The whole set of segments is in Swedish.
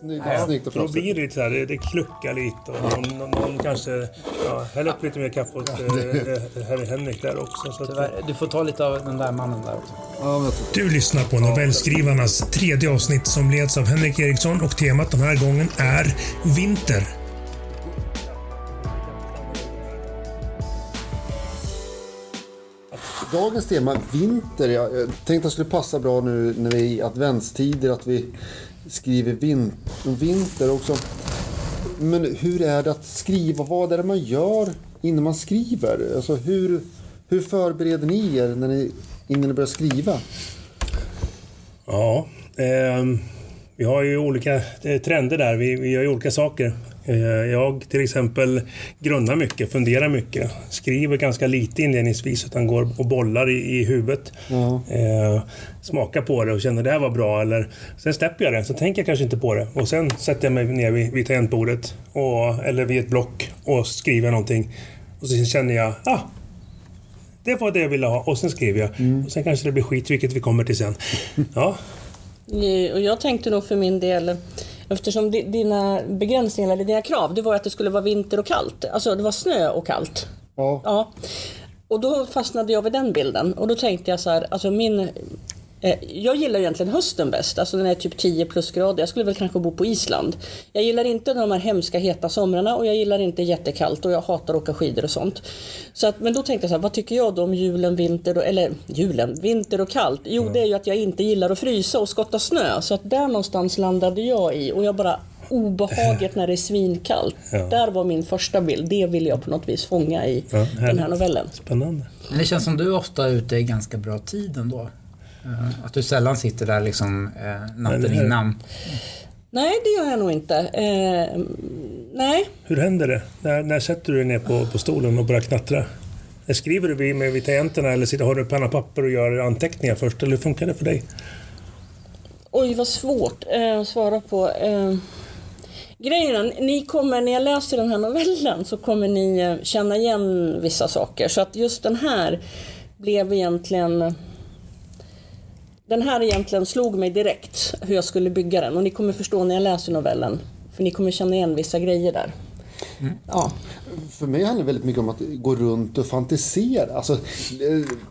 Snyggt, Ja, snyggt och då blir det lite så här, det, det kluckar lite och någon, någon, någon kanske ja, häller upp lite mer kaffe åt eh, herr Henrik där också. Så att, Tyvärr, du får ta lite av den där mannen där också. Ja, Du lyssnar på novellskrivarnas tredje avsnitt som leds av Henrik Eriksson och temat den här gången är vinter. Dagens tema, vinter. Jag jag tänkte att det skulle passa bra nu när vi är i adventstider att vi skriver vin vinter också. Men hur är det att skriva? Vad är det man gör innan man skriver? Alltså hur, hur förbereder ni er när ni, innan ni börjar skriva? Ja, eh, vi har ju olika eh, trender där. Vi, vi gör ju olika saker. Eh, jag till exempel grunnar mycket, funderar mycket. Skriver ganska lite inledningsvis utan går och bollar i, i huvudet. Eh, smakar på det och känner det här var bra. Eller, sen släpper jag det, så tänker jag kanske inte på det. Och sen sätter jag mig ner vid, vid tangentbordet och, eller vid ett block och skriver någonting. Och så känner jag, ah, det var det jag ville ha och sen skriver jag. Och sen kanske det blir skit, vilket vi kommer till sen. Ja, Eh, Och jag tänkte nog för min del, eftersom di- dina begränsningar eller dina krav, det var att det skulle vara vinter och kallt. Alltså det var snö och kallt. Ja, Ja. Och då fastnade jag vid den bilden och då tänkte jag så här, alltså min jag gillar egentligen hösten bäst, alltså den är typ 10 plusgrader. Jag skulle väl kanske bo på Island. Jag gillar inte de här hemska heta somrarna och jag gillar inte jättekallt och jag hatar att åka skidor och sånt. Så att, men då tänkte jag så här, vad tycker jag då om julen, vinter och, eller julen, vinter och kallt? Jo, det är ju att jag inte gillar att frysa och skotta snö. Så att där någonstans landade jag i och jag bara obehaget när det är svinkallt. Ja. Där var min första bild. Det vill jag på något vis fånga i Ja, den här novellen. spännande. Men det känns som du ofta är ute i ganska bra tid ändå. Eh, Att du sällan sitter där liksom eh, natten innan. Nej, det gör jag nog inte. Eh, nej, Hur händer det? När, när sätter du dig ner på, på stolen och börjar knattra? När skriver du med vid tangenterna eller sitter, har du penna och papper och gör anteckningar först? Eller hur funkar det för dig? oj vad svårt eh, att svara på. Eh, grejen ni kommer, när jag läser den här novellen så kommer ni eh, känna igen vissa saker. Så att just den här blev egentligen den här egentligen slog mig direkt hur jag skulle bygga den och ni kommer förstå när jag läser novellen. För ni kommer känna igen vissa grejer där. Ja. För mig handlar det väldigt mycket om att gå runt och fantisera. Alltså, eh,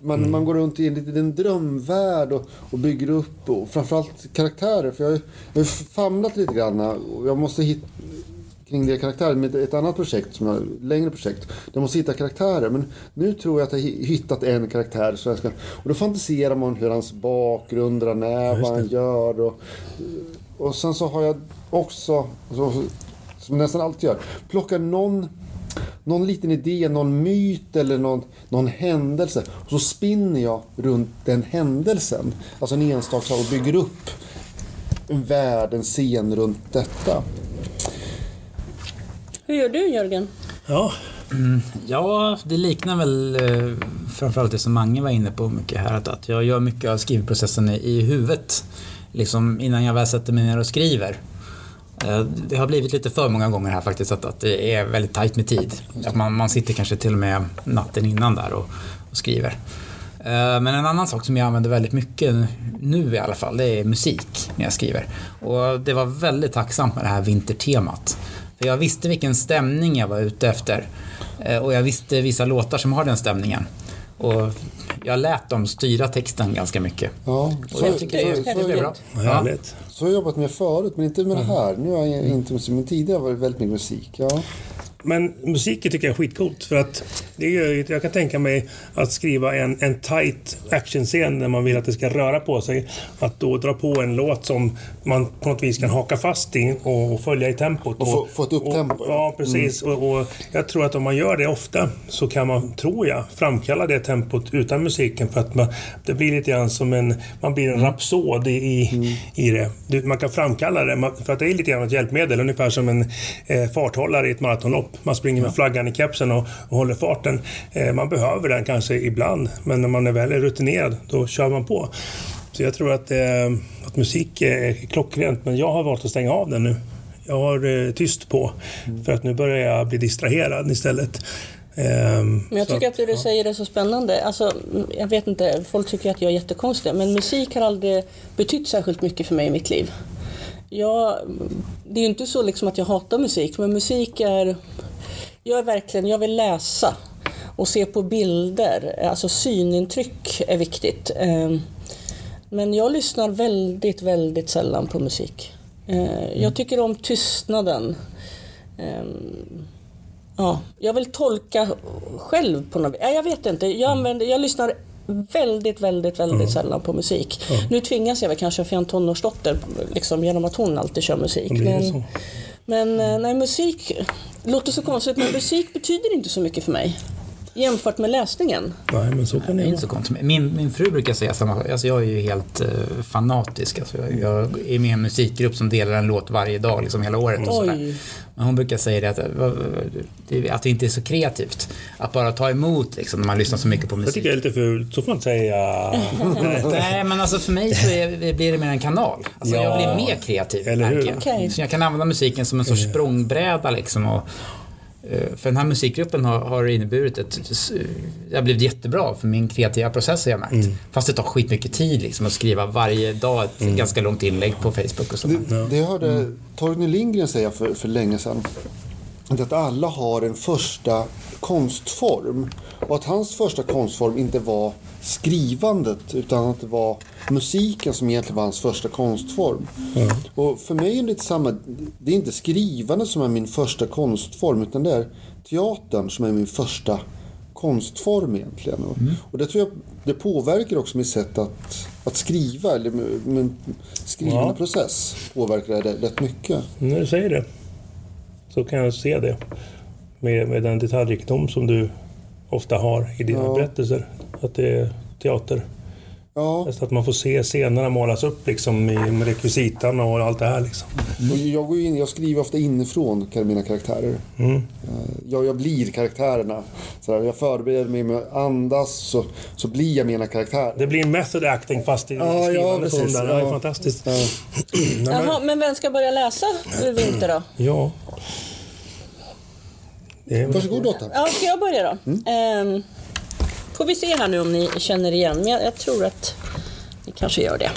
man, man går runt i en liten drömvärld och, och bygger upp och framförallt karaktärer. För jag, har- jag har famlat lite grann och jag måste hitta kring det karaktärer med ett annat projekt, som jag, längre projekt. Jag måste hitta karaktärer. Men nu tror jag att jag hittat en karaktär. Så jag ska, och då fantiserar man hur hans bakgrund han är, vad han gör. Och, och sen så har jag också, så, som nästan alltid gör, plockar någon, någon liten idé, någon myt eller någon, någon händelse. Och så spinner jag runt den händelsen. Alltså en enstaka och bygger upp en värld, en scen runt detta. Hur gör du Jörgen? Ja, mm, Ja, det liknar väl eh, framförallt det som Mange var inne på mycket här. Att, att jag gör mycket av skrivprocessen i, i huvudet. Liksom innan jag väl sätter mig ner och skriver. Eh, Det har blivit lite för många gånger här faktiskt att, att det är väldigt tajt med tid. Att man, man sitter kanske till och med natten innan där och, och skriver. Eh, men en annan sak som jag använder väldigt mycket nu i alla fall, det är musik när jag skriver. Och det var väldigt tacksamt med det här vintertemat. För jag visste vilken stämning jag var ute efter. Eh, Och jag visste vissa låtar som har den stämningen. Och jag lät dem styra texten ganska mycket. Ja, Och jag tycker det, så- det så- blev bra. härligt. Så har jag jobbat med förut, men inte med det här. Nu har jag inte men tidigare var det väldigt mycket musik. Ja. Men musiken tycker jag är skitcoolt för att det är ju, jag kan tänka mig att skriva en, en tight actionscen när man vill att det ska röra på sig. Att då dra på en låt som man på något vis kan haka fast i och följa i tempot. Och få- få ett upptempo, Och, ja. precis. Och, och jag tror att om man gör det ofta så kan man, tror jag, framkalla det tempot utan musiken för att man, det blir lite grann som en, man blir en rapsod i, i, i det. Man kan framkalla det för att det är lite grann ett hjälpmedel, ungefär som en eh, farthållare i ett maratonlopp. Man springer med flaggan i kepsen och, och håller farten. Eh, man behöver den kanske ibland, men när man är väl rutinerad, då kör man på. Så jag tror att, eh, att musik är klockrent, men jag har valt att stänga av den nu. Jag har eh, tyst på, för att nu börjar jag bli distraherad istället. Ehm, Men jag tycker att det du säger är så spännande. Alltså, jag vet inte, folk tycker att jag är jättekonstig, men musik har aldrig betytt särskilt mycket för mig i mitt liv. Ja, det är ju inte så liksom att jag hatar musik, men musik är... Jag är verkligen, jag vill läsa och se på bilder. Alltså synintryck är viktigt. Ehm, Men jag lyssnar väldigt, väldigt sällan på musik. Eh, Jag tycker om tystnaden. Ehm, Ja, jag vill tolka själv på något vis. Ja, Jag vet inte. Jag, använder, jag lyssnar väldigt, väldigt, väldigt sällan på musik. Nu tvingas jag väl kanske för jag är en tonårsdotter liksom, genom att hon alltid kör musik. Men, men eh, nej, musik låter så konstigt, men musik betyder inte så mycket för mig. Jämfört med läsningen. Nej, men så kan Det det är inte så konstigt. Min, min fru brukar säga samma sak. Alltså jag är ju helt eh, fanatisk. Alltså jag, jag är med i en musikgrupp som delar en låt varje dag, liksom hela året. Och sådär. Men hon brukar säga det att, eh, det att det inte är så kreativt. Att bara ta emot liksom, när man lyssnar så mycket på Jag musik. tycker jag är lite fult. Så får man säga. Nej. Men alltså för mig så är, blir det mer en kanal. Alltså Ja. jag blir mer kreativ. Eller hur? jag. Okej. Så jag kan använda musiken som en sorts språngbräda liksom. Och, eh, för den här musikgruppen har, har inneburit ett... Det har blivit jättebra för min kreativa process har jag märkt. Mm. Fast det tar skitmycket tid liksom att skriva varje dag ett Mm. ganska långt inlägg på Facebook och så. Det, det hörde Torgny Lindgren säga för, för länge sedan. Att alla har en första konstform. Och att hans första konstform inte var skrivandet utan att det var musiken som egentligen var hans första konstform. Och för mig är det lite samma. Det är inte skrivandet som är min första konstform utan det är teatern som är min första konstform egentligen. Och, och det tror jag det påverkar också mitt sätt att, att skriva. Eller min- skrivande Ja. process påverkar det rätt mycket. När du säger det så kan jag se det. Med, med den detaljrikedom som du ofta har i dina Ja. berättelser. Att det är teater. Ja, Just att man får se scenerna målas upp liksom i med rekvisitan och allt det här. Liksom. jag, går in, jag skriver ofta inifrån mina karaktärer. Mm. Eh, Jag, jag blir karaktärerna. Så jag förbereder mig med att andas så, så blir jag mina karaktärer. Det blir en method acting fast i Ja, ja, skrivande precis, form. där. Det är ja. fantastiskt. Ja. Jaha, men vem ska börja läsa Vinter då? ja. Varsågod Lotta. Ja, ska jag börja då? Ehm, får vi se här nu om ni känner igen, men jag, jag tror att ni kanske gör det.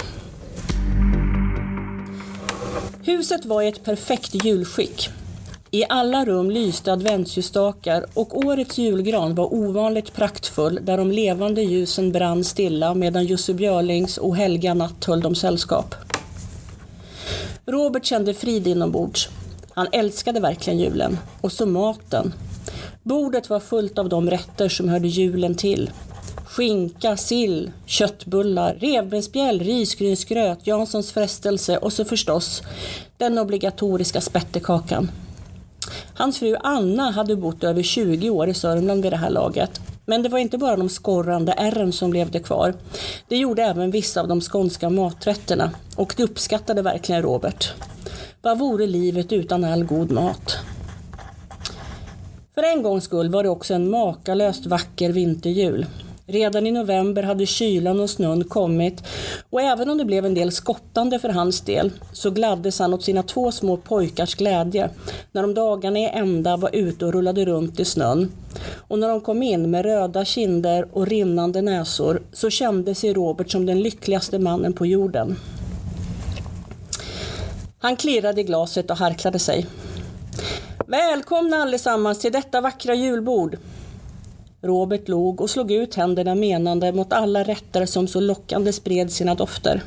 Huset var i ett perfekt julskick. I alla rum lyste adventsljusstakar och årets julgran var ovanligt praktfull där de levande ljusen brann stilla medan Jussi Björlings och Helga natt höll dem sällskap. Robert kände frid inombords. Han älskade verkligen julen. Och så maten. Bordet var fullt av de rätter som hörde julen till. Skinka, sill, köttbullar, revbensspjäll, risgrynsgröt, Janssons frestelse och så förstås den obligatoriska spettekakan. Hans fru Anna hade bott över 20 år i Sörmland vid det här laget. Men det var inte bara de skorrande ärren som levde kvar. Det gjorde även vissa av de skånska maträtterna och det uppskattade verkligen Robert. Vad vore livet utan all god mat? För en gångs skull var det också en makalöst vacker vinterjul. Redan i november hade kylan och snön kommit och även om det blev en del skottande för hans del så gladdes han åt sina två små pojkars glädje när de dagarna i ända var ute och rullade runt i snön. Och när de kom in med röda kinder och rinnande näsor så kände sig Robert som den lyckligaste mannen på jorden. Han klirrade i glaset och harklade sig. Välkomna allesammans till detta vackra julbord. Robert log och slog ut händerna menande mot alla rätter som så lockande spred sina dofter.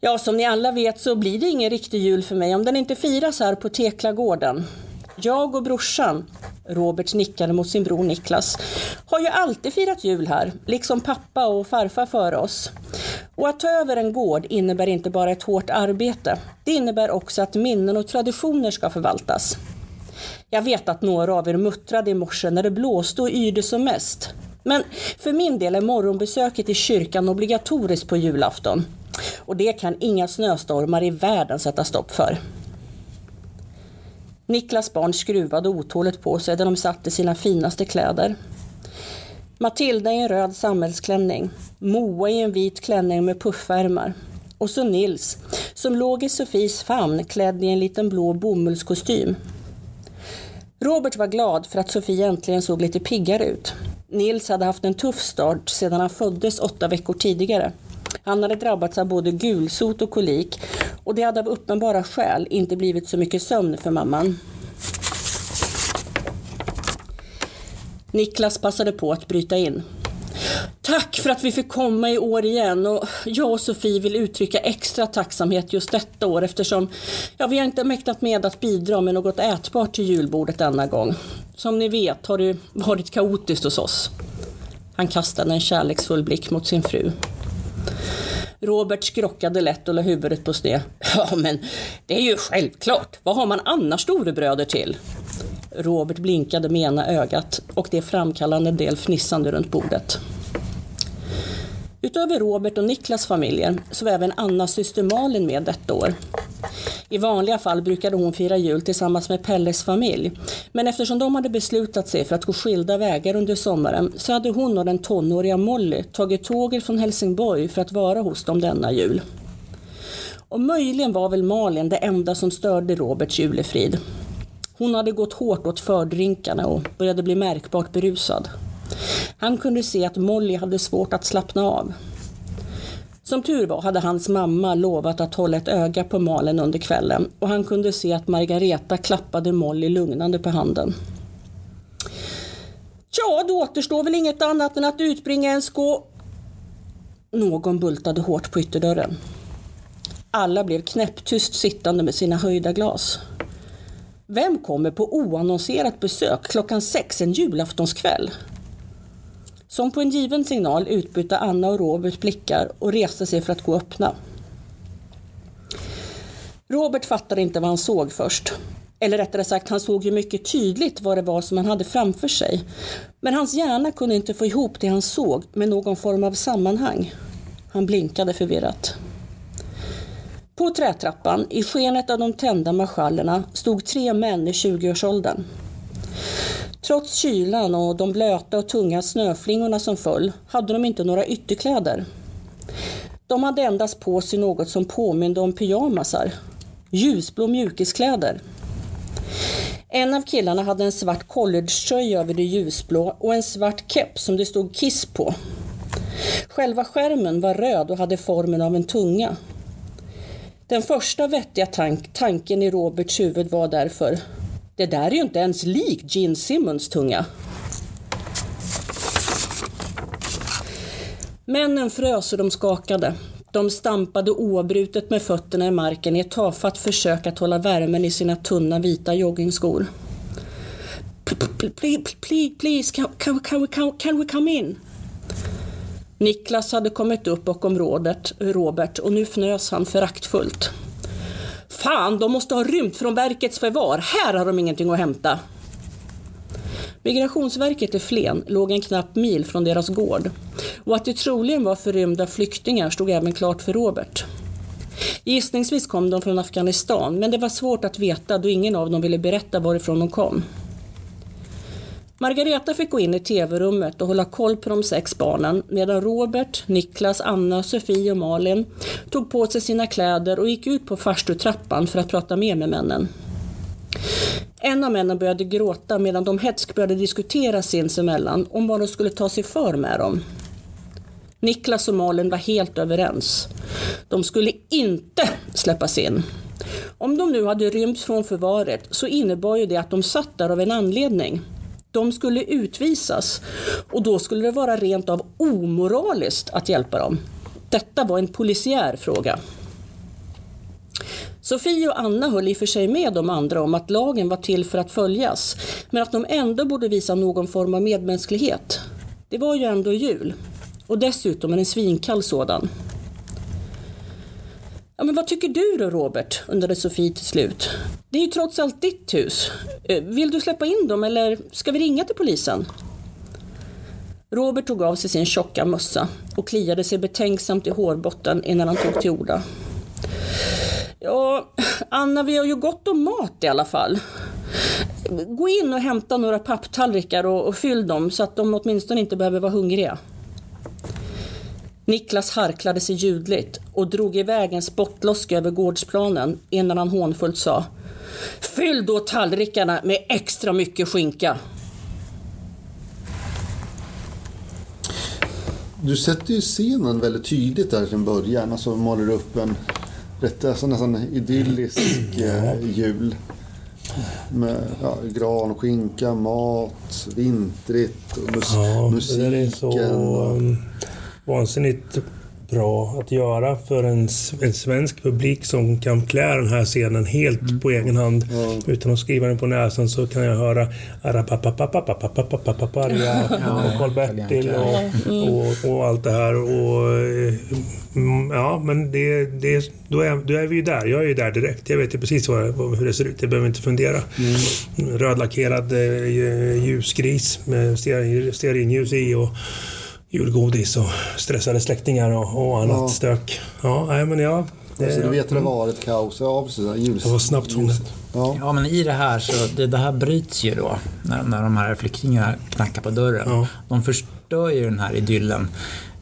Ja, som ni alla vet så blir det ingen riktig jul för mig om den inte firas här på Teklagården. Jag och brorsan, Robert nickade mot sin bror Niklas, har ju alltid firat jul här, liksom pappa och farfar före oss. Och att ta över en gård innebär inte bara ett hårt arbete. Det innebär också att minnen och traditioner ska förvaltas. Jag vet att några av er muttrade i morse när det blåste och yrde som mest. Men för min del är morgonbesöket i kyrkan obligatoriskt på julafton. Och det kan inga snöstormar i världen sätta stopp för. Niklas barn skruvade otåligt på sig där de satt i sina finaste kläder. Matilda i en röd samhällsklänning, Moa i en vit klänning med puffärmar och så Nils som låg i Sofies famn klädd i en liten blå bomullskostym. Robert var glad för att Sofie äntligen såg lite piggare ut. Nils hade haft en tuff start sedan han föddes åtta veckor tidigare. Han hade drabbats av både gulsot och kolik och det hade av uppenbara skäl inte blivit så mycket sömn för mamman. Niklas passade på att bryta in. Tack för att vi fick komma i år igen och jag och Sofie vill uttrycka extra tacksamhet just detta år eftersom ja, vi har inte mäktat med att bidra med något ätbart till julbordet denna gång. Som ni vet har det varit kaotiskt hos oss. Han kastade en kärleksfull blick mot sin fru. Robert skrockade lätt och la huvudet på sned. Ja, men det är ju självklart. Vad har man annars storebröder till? Robert blinkade med ena ögat och det framkallade en del fnissande runt bordet. Utöver Robert och Niklas familjer så var även Annas syster Malin med detta år. I vanliga fall brukade hon fira jul tillsammans med Pelles familj. Men eftersom de hade beslutat sig för att gå skilda vägar under sommaren så hade hon och den tonåriga Molly tagit tåget från Helsingborg för att vara hos dem denna jul. Och möjligen var väl Malin det enda som störde Roberts julefrid. Hon hade gått hårt åt fördrinkarna och började bli märkbart berusad. Han kunde se att Molly hade svårt att slappna av. Som tur var hade hans mamma lovat att hålla ett öga på Malen under kvällen och han kunde se att Margareta klappade Molly lugnande på handen. Ja, då återstår väl inget annat än att utbringa en skå... Någon bultade hårt på ytterdörren. Alla blev knäpptyst sittande med sina höjda glas. Vem kommer på oannonserat besök klockan sex en julaftonskväll? Som på en given signal utbytte Anna och Robert blickar och reste sig för att gå och öppna. Robert fattade inte vad han såg först. Eller rättare sagt, han såg ju mycket tydligt vad det var som han hade framför sig. Men hans hjärna kunde inte få ihop det han såg med någon form av sammanhang. Han blinkade förvirrat. På trätrappan, i skenet av de tända marschallerna, stod tre män i 20-årsåldern. Trots kylan och de blöta och tunga snöflingorna som föll hade de inte några ytterkläder. De hade endast på sig något som påminde om pyjamasar. Ljusblå mjukiskläder. En av killarna hade en svart collegetröja över det ljusblå och en svart keps som det stod Kiss på. Själva skärmen var röd och hade formen av en tunga. Den första vettiga tank tanken i Roberts huvud var därför det där är ju inte ens lik Gene Simmons tunga. Männen frös och de skakade. De stampade oavbrutet med fötterna i marken i ett tafatt försök att hålla värmen i sina tunna vita joggingskor. Please, please, please can, can, can, can we come in? Niklas hade kommit upp bakom rådet, Robert och nu fnös han föraktfullt. Fan, de måste ha rymt från verkets förvar. Här har de ingenting att hämta. Migrationsverket i Flen låg en knapp mil från deras gård och att det troligen var förrymda flyktingar stod även klart för Robert. Gissningsvis kom de från Afghanistan men det var svårt att veta då ingen av dem ville berätta varifrån de kom. Margareta fick gå in i tv-rummet och hålla koll på de sex barnen medan Robert, Niklas, Anna, Sofie och Malin tog på sig sina kläder och gick ut på farstutrappan för att prata mer med männen. En av männen började gråta medan de hetsk började diskutera sinsemellan om vad de skulle ta sig för med dem. Niklas och Malin var helt överens. De skulle inte släppas in. Om de nu hade rymt från förvaret så innebar ju det att de satt där av en anledning. De skulle utvisas och då skulle det vara rent av omoraliskt att hjälpa dem. Detta var en polisiär fråga. Sofie och Anna höll i och för sig med de andra om att lagen var till för att följas, men att de ändå borde visa någon form av medmänsklighet. Det var ju ändå jul. Och dessutom en svinkall sådan. Ja, men vad tycker du då Robert? undrade Sofie till slut. Det är ju trots allt ditt hus. Eh, vill du släppa in dem eller ska vi ringa till polisen? Robert tog av sig sin tjocka mössa och kliade sig betänksamt i hårbotten innan han tog till orda. Ja, Anna, vi har ju gott om mat i alla fall. Gå in och hämta några papptallrikar och, och fyll dem så att de åtminstone inte behöver vara hungriga. Niklas harklade sig ljudligt och drog iväg en spottloska över gårdsplanen innan han hånfullt sa Fyll då tallrikarna med extra mycket skinka. Du sätter ju scenen väldigt tydligt där i början. Alltså målar upp en rätt, alltså nästan idyllisk eh, jul. Med ja, gran, skinka, mat, vintrigt och mus ja, musiken. Det är så... Och vansinnigt bra att göra för en, en svensk publik som kan klä den här scenen helt mm. på egen hand. Mm. Utan att skriva den på näsan så kan jag höra Arapapapapapapapapaparia och Karl-Bertil och, och, och allt det här. Och, ja, men det, det, då, är, då är vi ju där. Jag är ju där direkt. Jag vet ju precis vad, hur det ser ut. Jag behöver inte fundera. Mm. Rödlackerad ljusgris med stearinljus i och julgodis och stressade släktingar och, och annat ja. stök. Ja, nej, men ja. Det, så du vet hur det var ett kaos? Ja, precis. Ljus, det var snabbt fångat. Ja. ja, men i det här så det, det här bryts ju då när, när de här flyktingarna knackar på dörren. Ja. De förstör ju den här idyllen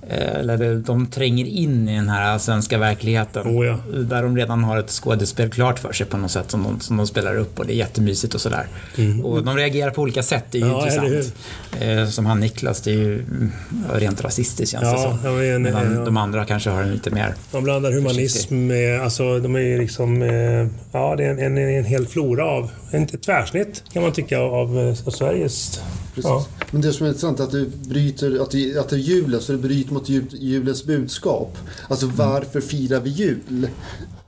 eller de tränger in i den här svenska verkligheten. Oh ja. Där de redan har ett skådespel klart för sig på något sätt som de, som de spelar upp och det är jättemysigt och sådär. Mm. Och de reagerar på olika sätt, det är ju ja, intressant. Är eh, som han Niklas, det är ju mm, rent rasistiskt känns ja, det som. Ja, Medan ja. de andra kanske har en lite mer... De blandar humanism med, alltså de är ju liksom, eh, ja det är en, en, en hel flora av, en tvärsnitt kan man tycka av, av Sveriges Ja. Men det som är intressant är att du bryter, att det, att det är julen, så du bryter mot julens budskap. Alltså mm. varför firar vi jul?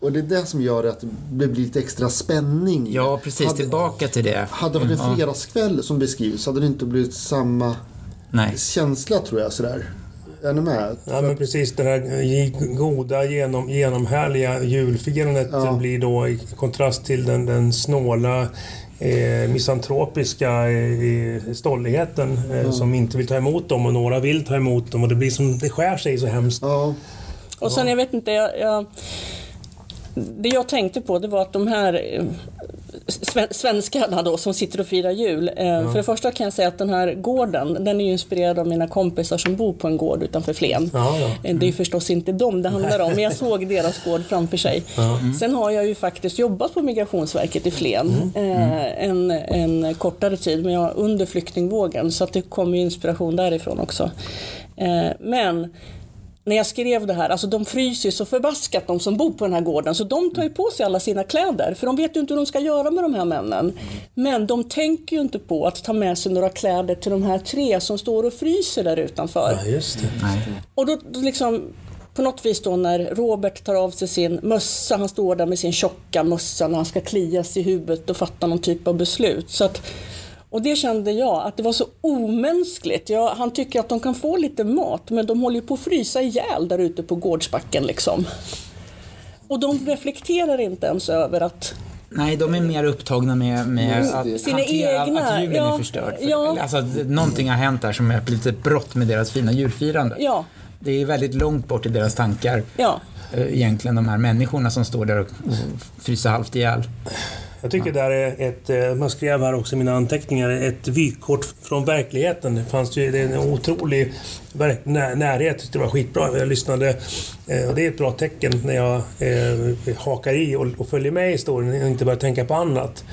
Och det är det som gör att det blir lite extra spänning. Ja, precis. Hade, tillbaka till det. Hade det varit en mm, fredagskväll som beskrivs hade det inte blivit samma Nej. känsla tror jag. Sådär. Är ni med? Ja, men precis. Det här goda, genom, genomhärliga julfirandet ja. blir då i kontrast till den, den snåla eh, misantropiska eh, stolligheten eh, mm. som inte vill ta emot dem och några vill ta emot dem och det blir som det skär sig så hemskt. Ja. Och sen, jag vet inte, jag, jag, det jag tänkte på det var att de här eh, svenskarna då som sitter och firar jul. Eh, ja. För det första kan jag säga att den här gården, den är ju inspirerad av mina kompisar som bor på en gård utanför Flen. Ja, ja. Mm. Det är förstås inte dem det handlar om, men jag såg deras gård framför sig. Mm. Sen har jag ju faktiskt jobbat på Migrationsverket i Flen mm. eh, en, en kortare tid, men jag under flyktingvågen, så att det kommer inspiration därifrån också. Men när jag skrev det här, alltså de fryser så förbaskat de som bor på den här gården så de tar ju på sig alla sina kläder för de vet ju inte hur de ska göra med de här männen. Men de tänker ju inte på att ta med sig några kläder till de här tre som står och fryser där utanför. Ja, just det. Och då liksom på något vis då när Robert tar av sig sin mössa, han står där med sin tjocka mössa när han ska klias i huvudet och fatta någon typ av beslut. Så att och det kände jag, att det var så omänskligt. Jag, han tycker att de kan få lite mat, men de håller ju på att frysa ihjäl där ute på gårdsbacken liksom. Och de reflekterar inte ens över att Nej, de är mer upptagna med, med att Sina hantera egna, att julen ja, är förstörd. För, ja. Alltså att någonting har hänt där som är ett litet brott med deras fina julfirande. Ja. Det är väldigt långt bort i deras tankar. Ja. Eh, egentligen de här människorna som står där och fryser halvt ihjäl. Jag tycker det där är ett, eh, man skrev här också i mina anteckningar, ett vykort från verkligheten. Det fanns ju det är en otrolig närhet. Det var skitbra. Jag lyssnade eh, och det är ett bra tecken när jag eh, hakar i och, och följer med i historien och inte börjar tänka på annat.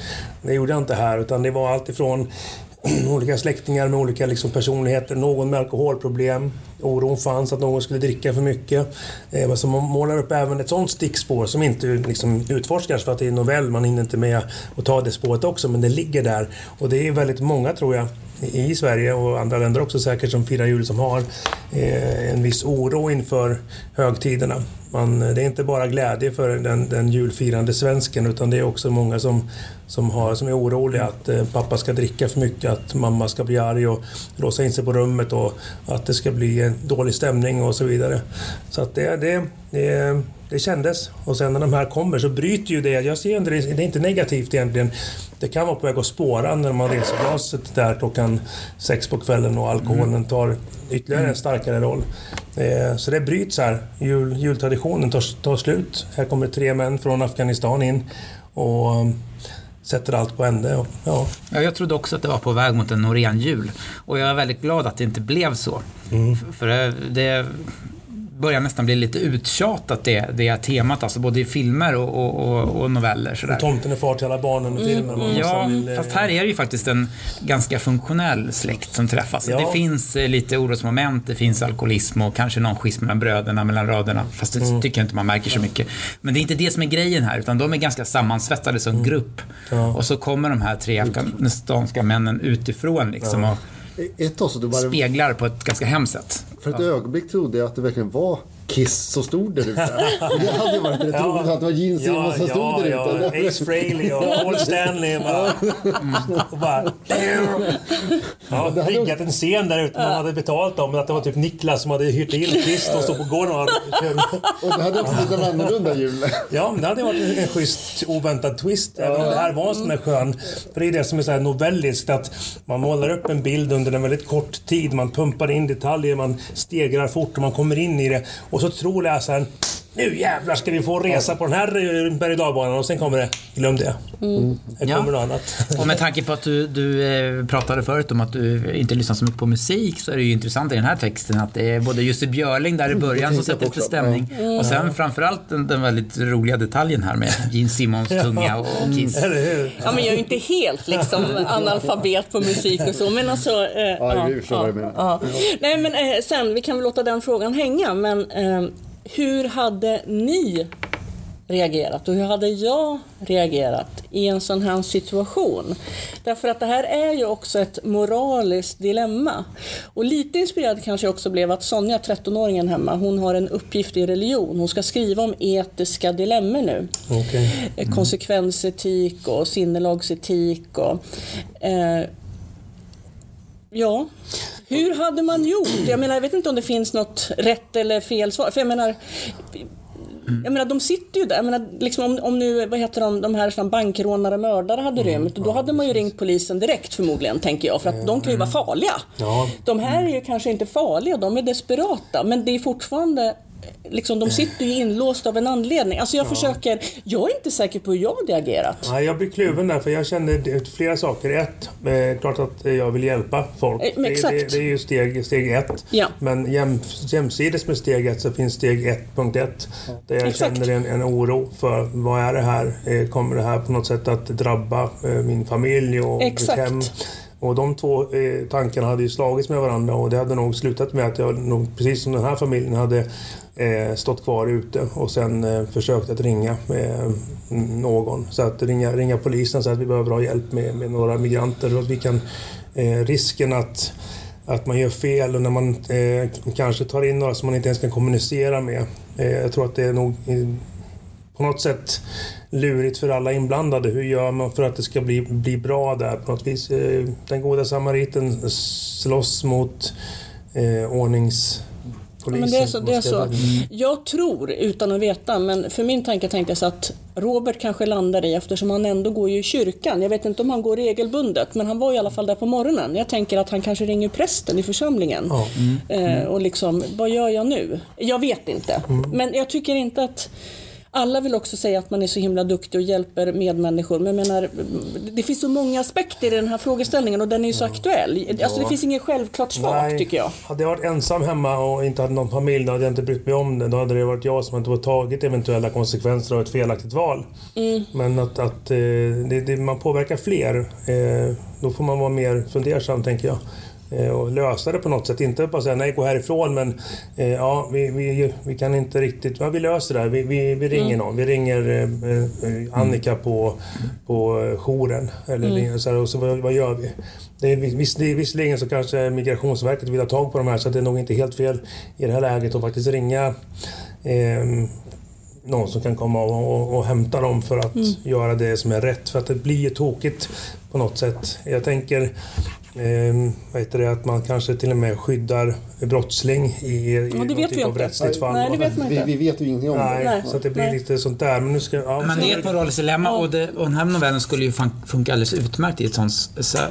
Det gjorde jag inte här utan det var allt ifrån olika släktingar med olika liksom, personligheter, någon med alkoholproblem. Oron fanns att någon skulle dricka för mycket. Eh, så man målar upp även ett sånt stickspår som inte liksom, utforskas för att det är en novell, man hinner inte med att ta det spåret också, men det ligger där. Och det är väldigt många, tror jag, i Sverige och andra länder också säkert som firar jul som har eh, en viss oro inför högtiderna. Man, det är inte bara glädje för den, den julfirande svensken utan det är också många som, som, har, som är oroliga att eh, pappa ska dricka för mycket, att mamma ska bli arg och låsa in sig på rummet och att det ska bli en dålig stämning och så vidare. Så att det, det, det, det kändes. Och sen när de här kommer så bryter ju det. Jag ser inte det, det är inte negativt egentligen. Det kan vara på väg att spåra när man reser glaset där klockan sex på kvällen och alkoholen mm. tar ytterligare en starkare roll. Eh, så det bryts här. Jul, jultraditionen tar, tar slut. Här kommer tre män från Afghanistan in och um, sätter allt på ände. ja. Ja, jag trodde också att det var på väg mot en Norén-jul. Och jag är väldigt glad att det inte blev så. Mm. För det, börjar nästan bli lite uttjatat det, det temat, alltså både i filmer och, och, och, och noveller. Sådär. Tomten är far till alla barnen i filmen. Man Ja, nästan vill, eh, fast här är det ju faktiskt en ganska funktionell släkt som träffas. Ja. Det finns eh, lite orosmoment, det finns alkoholism och kanske någon schism mellan bröderna, mellan raderna. Fast det Mm. tycker jag inte man märker så mycket. Men det är inte det som är grejen här, utan de är ganska sammansvetsade som grupp. Mm. Ja. Och så kommer de här tre afghanistanska männen utifrån liksom och Ett tag så det bara, speglar på ett ganska hemskt sätt. för ett ögonblick trodde jag att det verkligen var Kiss som stod där ute. Och Det hade varit rätt roligt att det var Gene Simmons som stod där ja, ute. Ace Frehley och Paul Stanley. Bara, och bara, ja, riggat en scen där ute. Man hade betalt dem. Att det var typ Niklas som hade hyrt in Chris. De stod på gården och Och det hade också blivit en annorlunda jul. Ja, men det hade varit en, en schysst oväntad twist. Även om det här var en sån där skön... För det är det som är så här novelliskt. Att man målar upp en bild under en väldigt kort tid. Man pumpar in detaljer, man stegrar fort och man kommer in i det. Och så tror läsaren nu jävlar ska vi få resa på den här berg och och sen kommer det, glöm det. Det Ja. kommer något annat. Och med tanke på att du, du eh, pratade förut om att du inte lyssnar så mycket på musik så är det ju intressant i den här texten att det är både Jussi Björling där i början som sätter lite stämning och sen framförallt den, den väldigt roliga detaljen här med Gene Simmons tunga och Kiss. Eller hur? Ja, men jag är ju inte helt liksom analfabet på musik och så, men alltså... Eh, Ja, du menar. ja. Nej, men eh, sen, vi kan väl låta den frågan hänga, men eh, hur hade ni reagerat och hur hade jag reagerat i en sån här situation? Därför att det här är ju också ett moraliskt dilemma. Och lite inspirerad kanske jag också blev att Sonja, 13-åringen hemma, hon har en uppgift i religion. Hon ska skriva om etiska dilemmor nu. Okej. Eh, konsekvensetik och sinnelagsetik. Och, eh, ja, hur hade man gjort? Jag menar, jag vet inte om det finns något rätt eller fel svar. För jag menar, jag menar, de sitter ju där. Jag menar, liksom om, om nu, vad heter de, de här bankrånare, mördare hade rymt, då hade man ju ringt polisen direkt förmodligen, tänker jag. För att de kan ju vara farliga. Ja. De här är ju kanske inte farliga, de är desperata. Men det är fortfarande Liksom, de sitter ju inlåsta av en anledning. Alltså jag försöker, jag är inte säker på hur jag hade agerat. Nej, jag blir kluven där för jag kände flera saker. Ett, eh, klart att jag vill hjälpa folk. Eh, Det, det, det är ju steg, steg ett. Ja. Men jäm, jämsides med steg ett så finns steg 1.1 där jag Exakt. känner en, en oro för vad är det här? Eh, Kommer det här på något sätt att drabba eh, min familj och Exakt. mitt hem? Och de två eh, tankarna hade ju slagits med varandra och det hade nog slutat med att jag nog, precis som den här familjen hade eh, stått kvar ute och sen eh, försökt att ringa eh, någon. Så att ringa, ringa polisen så att vi behöver ha hjälp med, med några migranter så att vi kan eh, risken att att man gör fel och när man eh, kanske tar in några som man inte ens kan kommunicera med. Eh, jag tror att det är nog på något sätt lurigt för alla inblandade. Hur gör man för att det ska bli, bli bra där på något vis? Eh, Den goda samariten slåss mot eh, ordningspolisen. Men det är så. Det är så. Jag tror, utan att veta, men för min tanke tänkte jag så att Robert kanske landar i, eftersom han ändå går ju i kyrkan. Jag vet inte om han går regelbundet, men han var i alla fall där på morgonen. Jag tänker att han kanske ringer prästen i församlingen. Ja. Eh, och liksom, vad gör jag nu? Jag vet inte. Men jag tycker inte att alla vill också säga att man är så himla duktig och hjälper medmänniskor. Men jag menar, det finns så många aspekter i den här frågeställningen och den är ju så aktuell. Alltså det finns inget självklart svar tycker jag. Hade jag varit ensam hemma och inte hade någon familj, då hade jag inte brytt mig om det. Då hade det varit jag som inte var tagit eventuella konsekvenser av ett felaktigt val. Mm. Men att, att eh, det, det, man påverkar fler, eh, då får man vara mer fundersam tänker jag. Eh, Och lösa det på något sätt. Inte bara säga nej, gå härifrån men eh, ja, vi, vi, vi kan inte riktigt... Ja, vi löser det här. Vi, vi, vi ringer någon. Vi ringer eh, Annika på, på jouren. Eller ringer så här, och så vad, vad gör vi? Det är, viss, visserligen så kanske Migrationsverket vill ha tag på de här så det är nog inte helt fel i det här läget att faktiskt ringa eh, någon som kan komma och, och, och hämta dem för att göra det som är rätt. För att det blir ju tokigt på något sätt. Jag tänker eh, vad heter det, att man kanske till och med skyddar brottsling i, i någon typ vi av rättsligt fall. Nej, det vet man Vi, inte. vi vet ju ingenting om det. Nej, Nej. så att det blir Nej. lite sånt där. Men nu ska... Ja, Men det är ett moraliskt dilemma och, det, och den här novellen skulle ju fun- funka alldeles utmärkt i ett sånt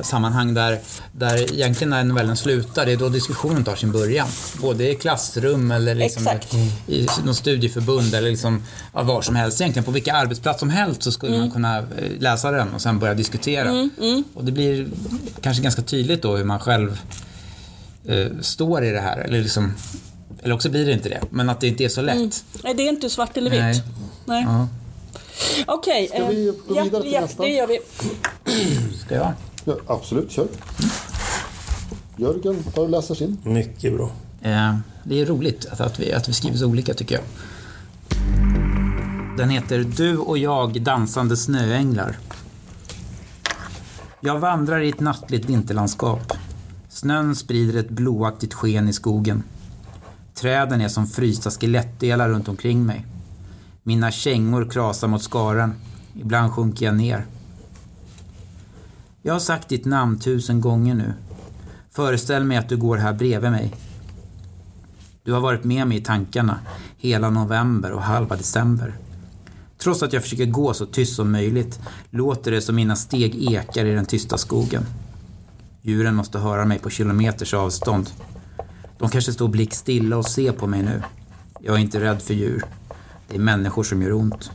sammanhang där, där egentligen när novellen slutar, det är då diskussionen tar sin början. Både i klassrum eller liksom Exakt. i något studieförbund eller liksom, ja, var som helst egentligen. På vilka arbetsplats som helst så skulle man kunna eh, läsa den och sen börja diskutera. Och det blir kanske ganska tydligt då hur man själv eh, står i det här. Eller liksom, Eller också blir det inte det. Men att det inte är så lätt. Mm. Nej, det är inte svart eller vitt. Nej. Nej. Ja. Okej. Ska vi eh, gå ja, till ja, nästa? det gör vi. Ska jag? Ja, absolut, kör. Jörgen, tar och läser sin. Mycket bra. Eh, det är roligt att, att, vi, att vi skriver så olika tycker jag. Den heter Du och jag dansande snöänglar. Jag vandrar i ett nattligt vinterlandskap. Snön sprider ett blåaktigt sken i skogen. Träden är som frysta skelettdelar runt omkring mig. Mina kängor krasar mot skaren. Ibland sjunker jag ner. Jag har sagt ditt namn tusen gånger nu. Föreställ mig att du går här bredvid mig. Du har varit med mig i tankarna hela november och halva december. Trots att jag försöker gå så tyst som möjligt låter det som mina steg ekar i den tysta skogen. Djuren måste höra mig på kilometers avstånd. De kanske står blickstilla och ser på mig nu. Jag är inte rädd för djur. Det är människor som gör ont.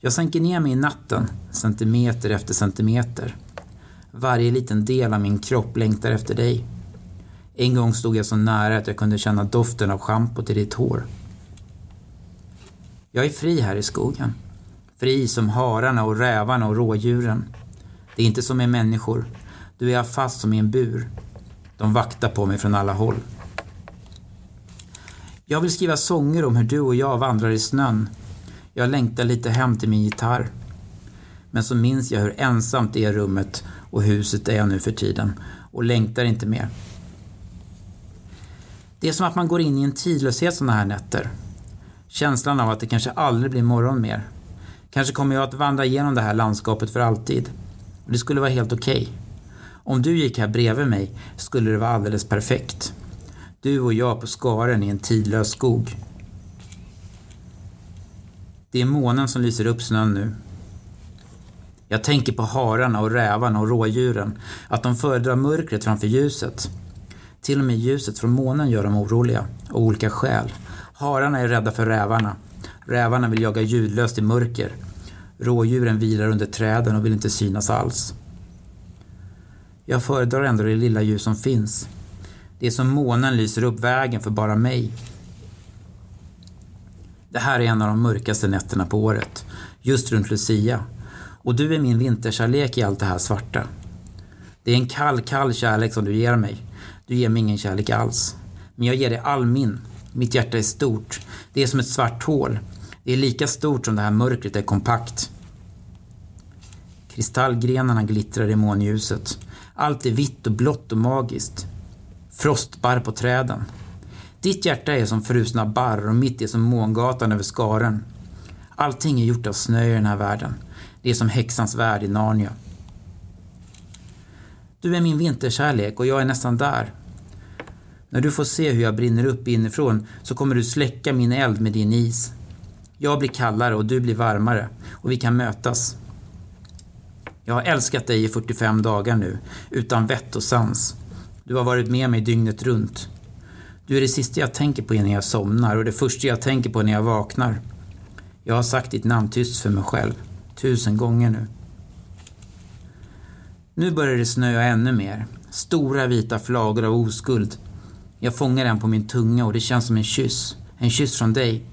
Jag sänker ner mig i natten, centimeter efter centimeter. Varje liten del av min kropp längtar efter dig. En gång stod jag så nära att jag kunde känna doften av schampot i ditt hår. Jag är fri här i skogen. Fri som hararna och rävarna och rådjuren. Det är inte som med människor. Du är jag fast som i en bur. De vaktar på mig från alla håll. Jag vill skriva sånger om hur du och jag vandrar i snön. Jag längtar lite hem till min gitarr. Men så minns jag hur ensamt det är rummet och huset är nu för tiden och längtar inte mer. Det är som att man går in i en tidlöshet sådana här nätter. Känslan av att det kanske aldrig blir morgon mer. Kanske kommer jag att vandra igenom det här landskapet för alltid. Det skulle vara helt okej. Okay. Om du gick här bredvid mig skulle det vara alldeles perfekt. Du och jag på skaren i en tidlös skog. Det är månen som lyser upp snön nu. Jag tänker på hararna och rävarna och rådjuren, att de föredrar mörkret framför ljuset. Till och med ljuset från månen gör dem oroliga, av olika skäl. Hararna är rädda för rävarna. Rävarna vill jaga ljudlöst i mörker. Rådjuren vilar under träden och vill inte synas alls. Jag föredrar ändå det lilla ljus som finns. Det är som månen lyser upp vägen för bara mig. Det här är en av de mörkaste nätterna på året, just runt Lucia. Och du är min vinterkärlek i allt det här svarta. Det är en kall, kall kärlek som du ger mig. Du ger mig ingen kärlek alls. Men jag ger dig all min. Mitt hjärta är stort. Det är som ett svart hål. Det är lika stort som det här mörkret är kompakt. Kristallgrenarna glittrar i månljuset. Allt är vitt och blått och magiskt. Frostbarr på träden. Ditt hjärta är som frusna barr och mitt är som mångatan över skaren. Allting är gjort av snö i den här världen. Det är som häxans värld i Narnia. Du är min vinterkärlek och jag är nästan där. När du får se hur jag brinner upp inifrån så kommer du släcka min eld med din is. Jag blir kallare och du blir varmare och vi kan mötas. Jag har älskat dig i 45 dagar nu, utan vett och sans. Du har varit med mig dygnet runt. Du är det sista jag tänker på innan jag somnar och det första jag tänker på när jag vaknar. Jag har sagt ditt namn tyst för mig själv, tusen gånger nu. Nu börjar det snöa ännu mer. Stora vita flagor av oskuld. Jag fångar den på min tunga och det känns som en kyss. En kyss från dig.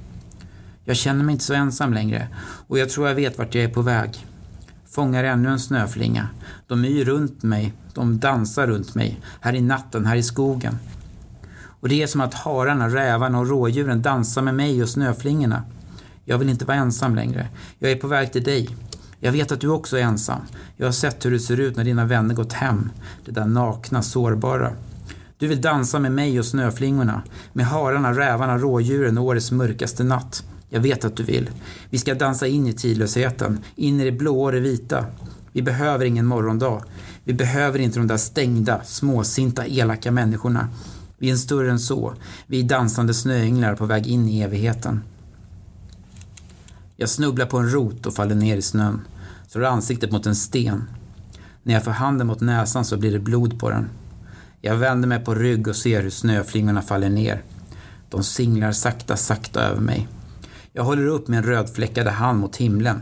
Jag känner mig inte så ensam längre och jag tror jag vet vart jag är på väg. Fångar ännu en snöflinga. De yr runt mig, de dansar runt mig. Här i natten, här i skogen. Och det är som att hararna, rävarna och rådjuren dansar med mig och snöflingorna. Jag vill inte vara ensam längre. Jag är på väg till dig. Jag vet att du också är ensam. Jag har sett hur du ser ut när dina vänner gått hem. Det där nakna, sårbara. Du vill dansa med mig och snöflingorna. Med hararna, rävarna, rådjuren och årets mörkaste natt. Jag vet att du vill. Vi ska dansa in i tidlösheten. In i det blå och det vita. Vi behöver ingen morgondag. Vi behöver inte de där stängda, småsinta, elaka människorna. Vi är större än så. Vi är dansande snöänglar på väg in i evigheten. Jag snubblar på en rot och faller ner i snön. Slår ansiktet mot en sten. När jag får handen mot näsan så blir det blod på den. Jag vänder mig på rygg och ser hur snöflingorna faller ner. De singlar sakta, sakta över mig. Jag håller upp min rödfläckade hand mot himlen.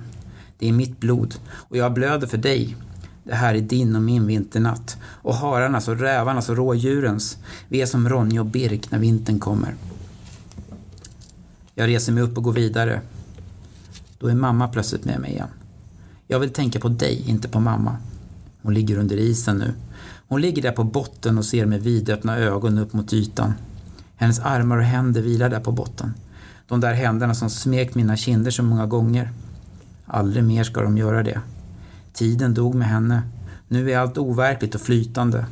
Det är mitt blod och jag blöder för dig. Det här är din och min vinternatt. Och hararnas och rävarnas och rådjurens. Vi är som Ronja och Birk när vintern kommer. Jag reser mig upp och går vidare. Då är mamma plötsligt med mig igen. Jag vill tänka på dig, inte på mamma. Hon ligger under isen nu. Hon ligger där på botten och ser med vidöppna ögon upp mot ytan. Hennes armar och händer vilar där på botten. De där händerna som smekt mina kinder så många gånger. Aldrig mer ska de göra det. Tiden dog med henne. Nu är allt overkligt och flytande.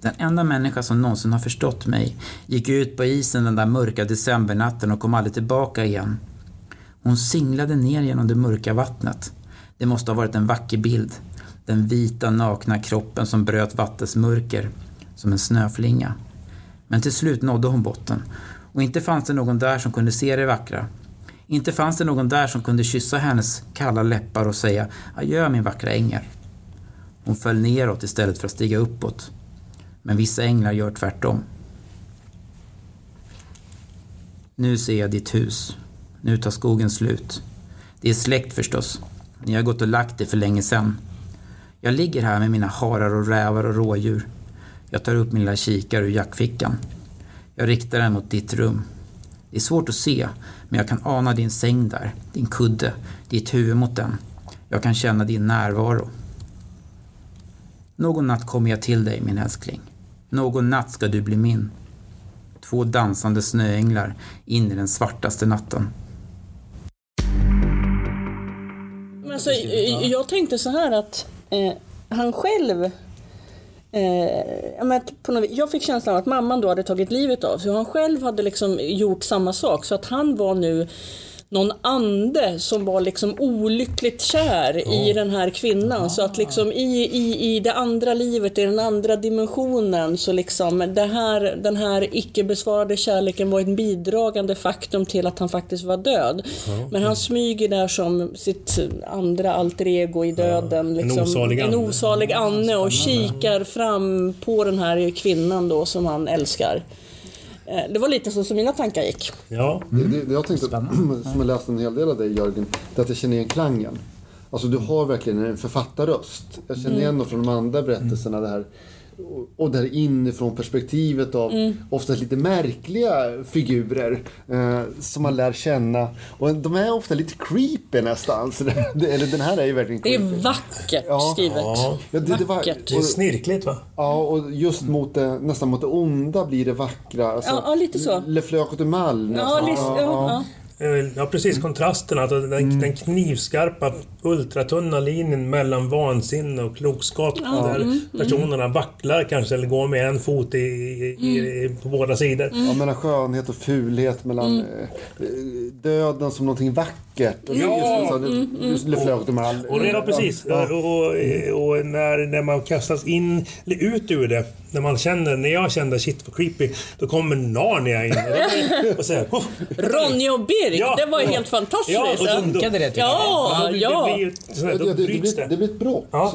Den enda människa som någonsin har förstått mig gick ut på isen den där mörka decembernatten och kom aldrig tillbaka igen. Hon singlade ner genom det mörka vattnet. Det måste ha varit en vacker bild. Den vita nakna kroppen som bröt vattnets mörker som en snöflinga. Men till slut nådde hon botten och inte fanns det någon där som kunde se det vackra. Inte fanns det någon där som kunde kyssa hennes kalla läppar och säga adjö min vackra ängel. Hon föll neråt istället för att stiga uppåt. Men vissa änglar gör tvärtom. Nu ser jag ditt hus. Nu tar skogen slut. Det är släkt förstås. Ni har gått och lagt det för länge sedan. Jag ligger här med mina harar och rävar och rådjur. Jag tar upp min lilla kikare ur jackfickan. Jag riktar den mot ditt rum. Det är svårt att se, men jag kan ana din säng där, din kudde, ditt huvud mot den. Jag kan känna din närvaro. Någon natt kommer jag till dig, min älskling. Någon natt ska du bli min. Två dansande snöänglar in i den svartaste natten. Men alltså, jag- jag tänkte så här att eh, han själv Eh, på något, jag fick känslan av att mamman då hade tagit livet av sig och han själv hade liksom gjort samma sak. Så att han var nu någon ande som var liksom olyckligt kär i den här kvinnan. Så att liksom i, i, i det andra livet, i den andra dimensionen, så liksom det här, den här icke besvarade kärleken var ett bidragande faktum till att han faktiskt var död. Men han smyger där som sitt andra alter ego i döden. en liksom, osalig en ande. osalig ande och kikar fram på den här kvinnan då som han älskar. Eh, Det var lite så som mina tankar gick. Ja, Det, det, det jag tänkte, som jag läst en hel del av dig Jörgen, det är att jag känner igen klangen. Alltså du har verkligen en författarröst. Jag känner igen dem från de andra berättelserna. Det här, och- det här inifrån perspektivet av ofta lite märkliga figurer eh, som man lär känna. Och de är ofta lite creepy nästan. Så det, det, eller den här är ju verkligen Det är creepy. vackert Ja. skrivet. Ja. Ja, det- det var- Vackert. det är snirkligt va? Ja, och just mot det, nästan mot det onda blir det vackra. Alltså, Ja, ja, lite så. Le Fleur de Mal. Ja, ja, ja. Eh, Ja, precis. Kontrasten. Alltså den, Mm. den knivskarpa, ultratunna linjen mellan vansinne och klokskap. Där mm, personerna vacklar kanske, eller går med en fot i, i, i, Mm. på båda sidor. Ja, mellan skönhet och fulhet, mellan Mm. eh, döden som någonting vackert. Och det är Ja. just, mm, just Le Fleur de Mal. Och redan precis. Ja. Och, och, och när, när man kastas in, eller ut ur det. När man känner, när jag kände shit vad creepy. Då kommer Narnia in. Och säger oh, Ronja och Birk, Ja. det var ju helt fantastiskt. Ja, och så- Funkade det tycker jag? ja, då blir- ja. Det blir ju sådär, Ja, då det, det, bryts blir, det. det blir ett brott. Ja.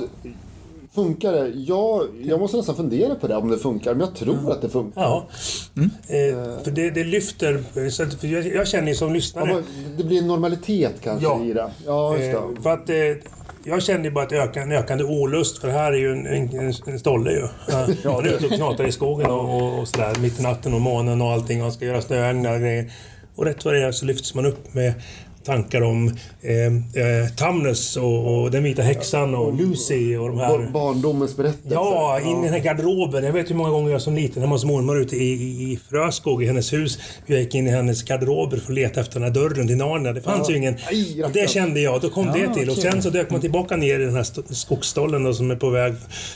Funkar det? Ja, jag måste nästan fundera på det om det funkar. Men jag tror att det funkar. Ja. Eh, för det, det lyfter... Så att, för jag, jag känner ju som Ja, lyssnare... men det blir en normalitet kanske Ja. i det. Ja, just Eh, det. för att eh, jag kände ju bara ett öka, en ökande olust för det här är ju en, en, en stolle ju. Ja, han är ute och knatar i skogen och, och, och sådär mitt i natten och månen och allting och han ska göra snöänglar och grejer. Och rätt vad det är så lyfts man upp med tankar om eh, eh, Tamnes och, och den vita häxan och Lucy och de här... Barndomens berättelse. Ja, in i den här garderoben. Jag vet hur många gånger jag som liten hemma hos mormor ute i, i, i Fröskog, i hennes hus. Jag gick in i hennes garderober för att leta efter den här dörren till Narnia. Det fanns ju ingen. Aj, Och det kände jag. Då kom det till. Och sen så dök man tillbaka ner i den här st- skogsstollen då, som är på väg.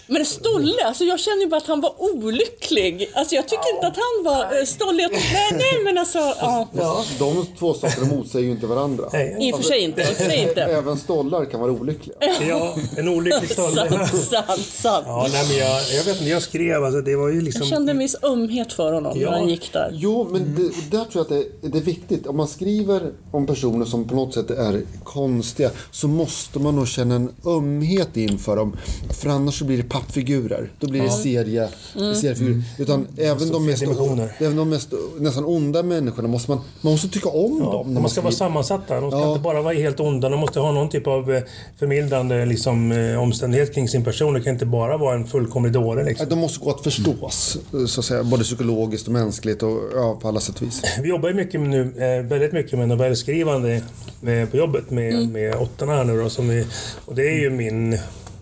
Men Stolle, alltså jag känner ju bara att han var olycklig. Alltså jag tycker inte att han var eh, stollig. Jag Nej, nej men alltså... Ja. De två sakerna motsäger ju inte varandra. Nej, I och för sig inte. I och för sig inte. Även stollar kan vara olyckliga. ja, en olycklig stolle. Sant, sant, sant. Ja, nej, men jag, jag vet inte, jag skrev alltså, det var ju liksom... Jag kände en viss ömhet för honom Ja. när han gick där. Jo, men det, där tror jag att det, det är viktigt. Om man skriver om personer som på något sätt är konstiga så måste man nog känna en ömhet inför dem. För annars så blir det pappfigurer. Då blir det serie, seriefigurer. Utan även de, mest, även de mest nästan onda människorna måste man, man måste tycka om dem. När man ska vara sammansatt intressanta. De ska Ja. inte bara vara helt onda. De måste ha någon typ av eh, förmildrande liksom, eh, omständighet kring sin person. Det kan inte bara vara en fullkomlig dåre. Liksom. De måste gå att förstås, så att säga, både psykologiskt och mänskligt och ja, på alla sätt och vis. Vi jobbar ju mycket nu, eh, väldigt mycket med novellskrivande på jobbet med, med åttorna här nu då, som vi, och det är ju min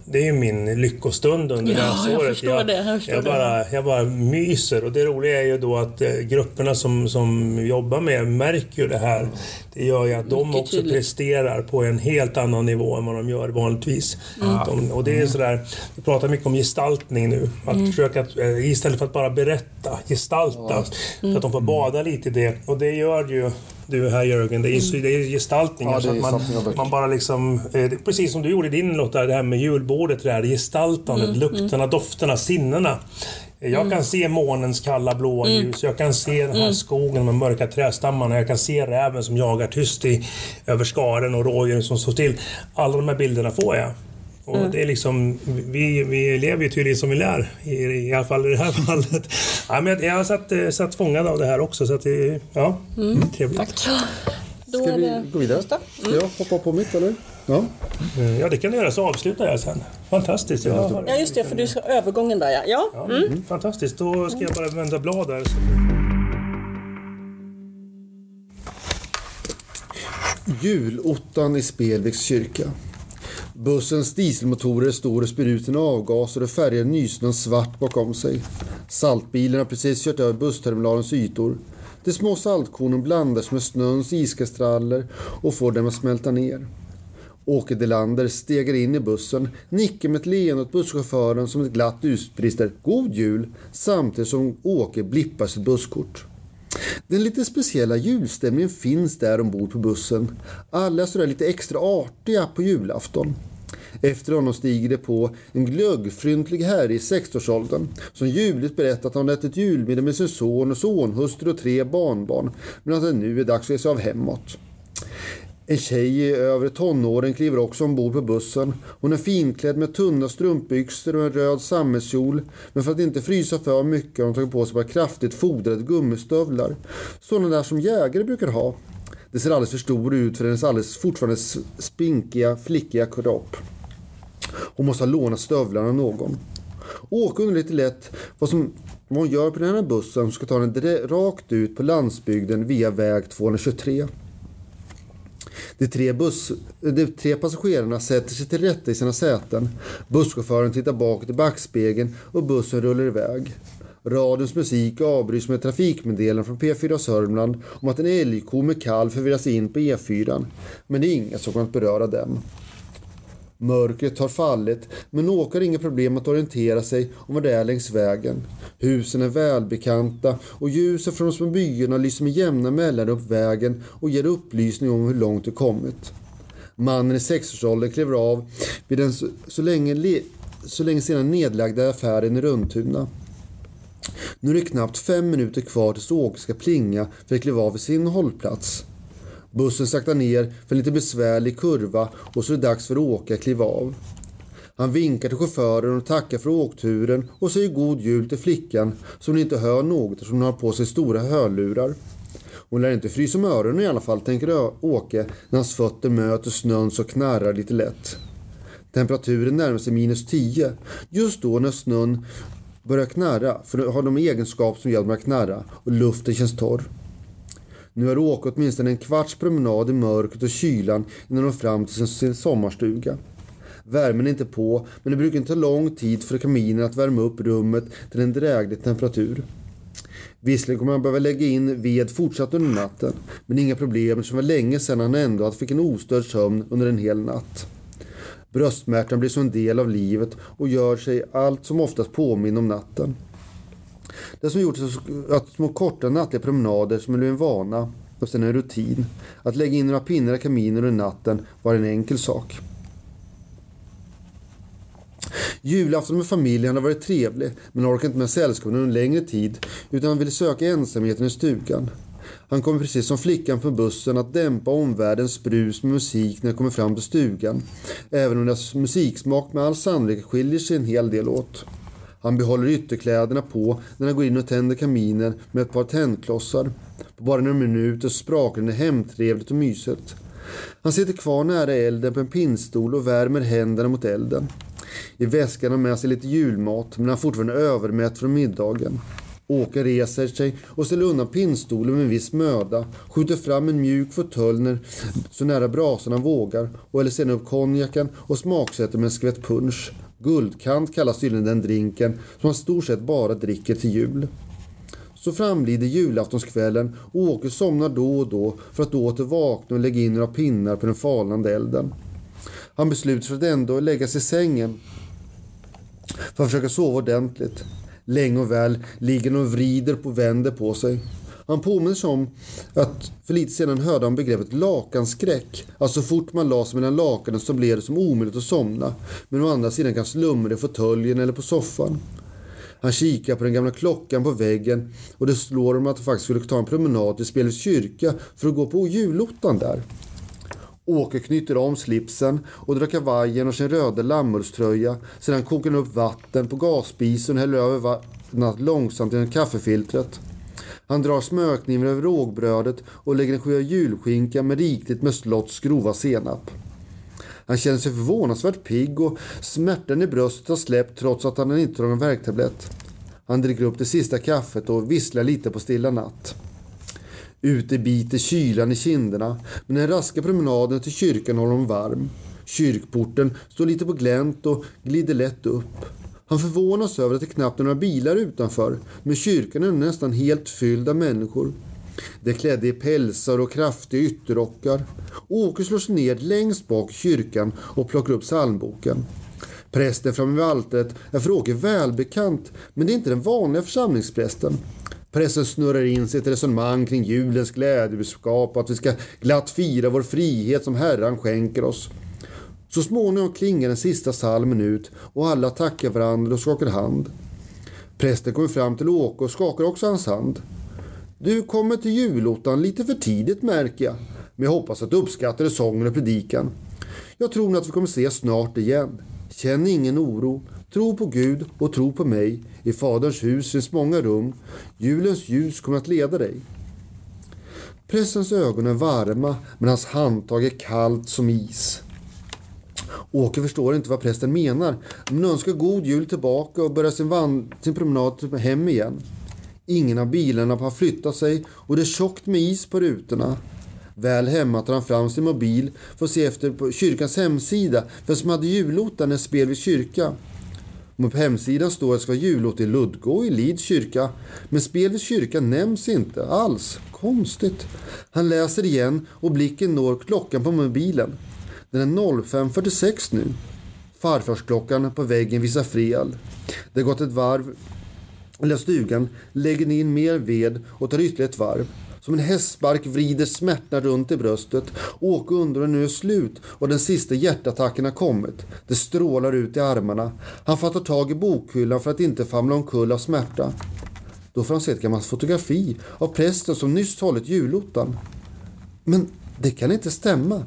det är ju min lyckostund under Ja, jag läsåret. det, jag förstår jag, det. bara, jag bara myser och det roliga är ju då att eh, grupperna som, som jobbar med märker ju det här. Det gör ju att de Mycket också tydligt. presterar på en helt annan nivå än vad de gör vanligtvis. Mm. De, och det är sådär, vi pratar mycket om gestaltning nu. Att Mm. försöka, eh, istället för att bara berätta, gestalta. Så att de får Mm. bada lite i det. Och det gör ju du här Jörgen. Det är, ju- det är gestaltningar. Ja, det är så att man, gestaltningar, man bara liksom, eh, precis som du gjorde i din Lotta, det här med julbordet, det här gestaltandet, Mm, lukterna, dofterna, sinnena. Eh, Jag kan se månens kalla blåa Mm. ljus, jag kan se den här skogen med mörka trädstammarna, jag kan se räven som jagar tyst i, över skaren och rådjuren som står still. Alla de här bilderna får jag. Och Mm. det är liksom, vi, vi lever ju tydligen som vi lär, i, i alla fall i det här fallet. Ja, men jag, jag har satt, eh, satt fångad av det här också, så att det, ja, Mm. trevligt. Då Ska är vi det gå vidare? Ska jag hoppa på mitt eller? Ja. Eh, Ja, det kan du göra, så avslutar jag sen. Fantastiskt. Har, Ja, just det, för du ska övergången där ja. ja. ja, mm. Fantastiskt, då ska jag bara vända blad där. Julottan i Spelviks kyrka. Bussens dieselmotorer står och spyr ut sina avgaser och färgar nysnön svart bakom sig. Saltbilen har precis kört över bussterminalens ytor. De små saltkornen blandas med snöns iskastraller och får dem att smälta ner. Åke Delander stegar in i bussen, nickar med ett leende åt busschauffören som ett glatt utbrister ”God Jul” samtidigt som Åke blippar sitt busskort. Den lite speciella julstämningen finns där ombord på bussen. Alla är sådär lite extra artiga på julafton. Efter honom stiger det på en glöggfryntlig herre i 60-årsåldern som ljuvligt berättar att han ätit julmiddag med sin son och sonhustru och tre barnbarn men att det nu är dags att ge sig av hemåt. En tjej i övre tonåren kliver också ombord på bussen. Hon är finklädd med tunna strumpbyxor och en röd sammetskjol. Men för att inte frysa för mycket har hon tagit på sig bara kraftigt fodrade gummistövlar. Sådana där som jägare brukar ha. Det ser alldeles för stor ut för hennes alldeles fortfarande spinkiga, flickiga kropp. Hon måste ha lånat stövlarna av någon. Åke undrar lite lätt vad, som, vad hon gör på den här bussen som ska ta henne rakt ut på landsbygden via väg 223. De tre, buss, de tre passagerarna sätter sig till rätta i sina säten. Busschauffören tittar bakåt i backspegeln och bussen rullar iväg. Radions musik avbryts med ett trafikmeddelande från P4 Sörmland om att en älgko med kalv förvirras in på E4. Men det är inget som kommer att beröra dem. Mörkret har fallit, men åkare har inga problem att orientera sig om vad det är längs vägen. Husen är välbekanta och ljuset från de små byarna lyser med jämna mellanrum upp vägen och ger upplysning om hur långt det kommit. Mannen i sexårsåldern kliver av vid den så, så, länge, så länge sedan nedlagda affären i Runtuna. Nu är det knappt fem minuter kvar tills Åke ska plinga för att kliva av vid sin hållplats. Bussen saktar ner för en lite besvärlig kurva och så är det dags för Åke att kliva av. Han vinkar till chauffören och tackar för åkturen och säger god jul till flickan som inte hör något eftersom hon har på sig stora hörlurar. Hon lär inte frysa om öronen i alla fall, tänker Åke när hans fötter möter snön så knarrar lite lätt. Temperaturen närmar sig minus 10. Just då när snön börjar knarra, för det har de egenskap som gör att de börjar knarra och luften känns torr. Nu har Åke åtminstone en kvarts promenad i mörkret och kylan innan de fram till sin, sin sommarstuga. Värmen är inte på, men det brukar inte ta lång tid för kaminen att värma upp rummet till en dräglig temperatur. Visserligen kommer han behöva lägga in ved fortsatt under natten, men inga problem som var länge sedan han ändå fick en ostörd sömn under en hel natt. Bröstsmärtan blir som en del av livet och gör sig allt som oftast påminna om natten. Det som gjort att små korta nattliga promenader som blev en vana och sen en rutin. Att lägga in några pinnar i kaminen under natten var en enkel sak. Julafton med familjen hade varit trevlig men orkade inte med sällskap under en längre tid utan ville söka ensamheten i stugan. Han kommer precis som flickan från bussen att dämpa omvärldens brus med musik när han kommer fram till stugan. Även om deras musiksmak med all sannolikhet skiljer sig en hel del åt. Han behåller ytterkläderna på när han går in och tänder kaminen med ett par tändklossar. På bara några minuter sprakar den hemtrevligt och mysigt. Han sitter kvar nära elden på en pinnstol och värmer händerna mot elden. I väskan har med sig lite julmat men han är fortfarande övermätt från middagen. Åke reser sig och ställer undan pinnstolen med en viss möda, skjuter fram en mjuk fåtölj så nära brasan han vågar och häller sedan upp konjaken och smaksätter med en skvätt punsch. Guldkant kallas tydligen den drinken som han stort sett bara dricker till jul. Så framlider julaftonskvällen och Åke somnar då och då för att åter vakna och lägga in några pinnar på den falnande elden. Han beslutar sig för att ändå lägga sig i sängen för att försöka sova ordentligt. Länge och väl ligger han och vrider på och vänder på sig. Han påminner sig om att för lite sedan hörde han begreppet lakanskräck. Alltså så fort man la sig mellan lakanen så blev det som omöjligt att somna. Men å andra sidan kan slumra i fåtöljen eller på soffan. Han kikar på den gamla klockan på väggen och det slår honom att han faktiskt skulle ta en promenad till Spelets kyrka för att gå på julottan där. Åke knyter om slipsen och drar kavajen och sin röda lammullströja. Sedan kokar han upp vatten på gasspisen och häller över vattnet långsamt genom kaffefiltret. Han drar smörkniven över rågbrödet och lägger en skiva julskinka med rikligt med slotts grova senap. Han känner sig förvånansvärt pigg och smärtan i bröstet har släppt trots att han inte tar någon värktablett. Han dricker upp det sista kaffet och visslar lite på Stilla natt. Ute biter kylan i kinderna, men den raska promenaden till kyrkan håller honom varm. Kyrkporten står lite på glänt och glider lätt upp. Han förvånas över att det knappt är några bilar utanför, men kyrkan är nästan helt fylld av människor. De är klädda i pälsar och kraftiga ytterrockar. Åke slår sig ner längst bak i kyrkan och plockar upp psalmboken. Prästen framme vid altaret är för Åke välbekant, men det är inte den vanliga församlingsprästen. Prästen snurrar in sig ett resonemang kring julens glädjebudskap och att vi ska glatt fira vår frihet som Herren skänker oss. Så småningom klingar den sista salmen ut och alla tackar varandra och skakar hand. Prästen kommer fram till Åke och skakar också hans hand. Du kommer till julottan lite för tidigt märker jag, men jag hoppas att du uppskattade sången och predikan. Jag tror nog att vi kommer ses snart igen. Känn ingen oro. Tro på Gud och tro på mig. I Faderns hus finns många rum. Julens ljus kommer att leda dig. Prästens ögon är varma, men hans handtag är kallt som is. Åke förstår inte vad prästen menar, men önskar god jul tillbaka och börjar sin, van- sin promenad hem igen. Ingen av bilarna har flyttat sig och det är tjockt med is på rutorna. Väl hemma tar han fram sin mobil för att se efter på kyrkans hemsida vem som hade julottan när spel vid kyrka. Men på hemsidan står att det ska vara jullåt i Ludgå i Lids kyrka. Men spelets kyrka nämns inte alls. Konstigt. Han läser igen och blicken når klockan på mobilen. Den är 05.46 nu. Farfarsklockan på väggen visar fel. Det har gått ett varv eller stugan, lägger in mer ved och tar ytterligare ett varv. Som en hästspark vrider smärtan runt i bröstet. Åke undrar om nu är slut och den sista hjärtattacken har kommit. Det strålar ut i armarna. Han fattar tag i bokhyllan för att inte famla omkull av smärta. Då får han se ett gammalt fotografi av prästen som nyss hållit julottan. Men det kan inte stämma.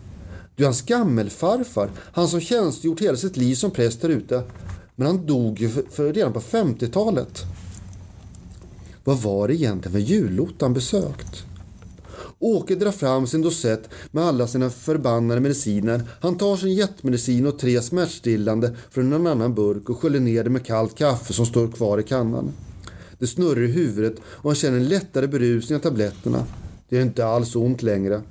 Du är hans gammelfarfar, han som tjänstgjort hela sitt liv som präst där ute. Men han dog ju för, för redan på 50-talet. Vad var det egentligen för julottan besökt? Åke drar fram sin dosett med alla sina förbannade mediciner. Han tar sin jetmedicin och tre smärtstillande från en annan burk och sköljer ner det med kallt kaffe som står kvar i kannan. Det snurrar i huvudet och han känner en lättare berusning av tabletterna. Det är inte alls ont längre.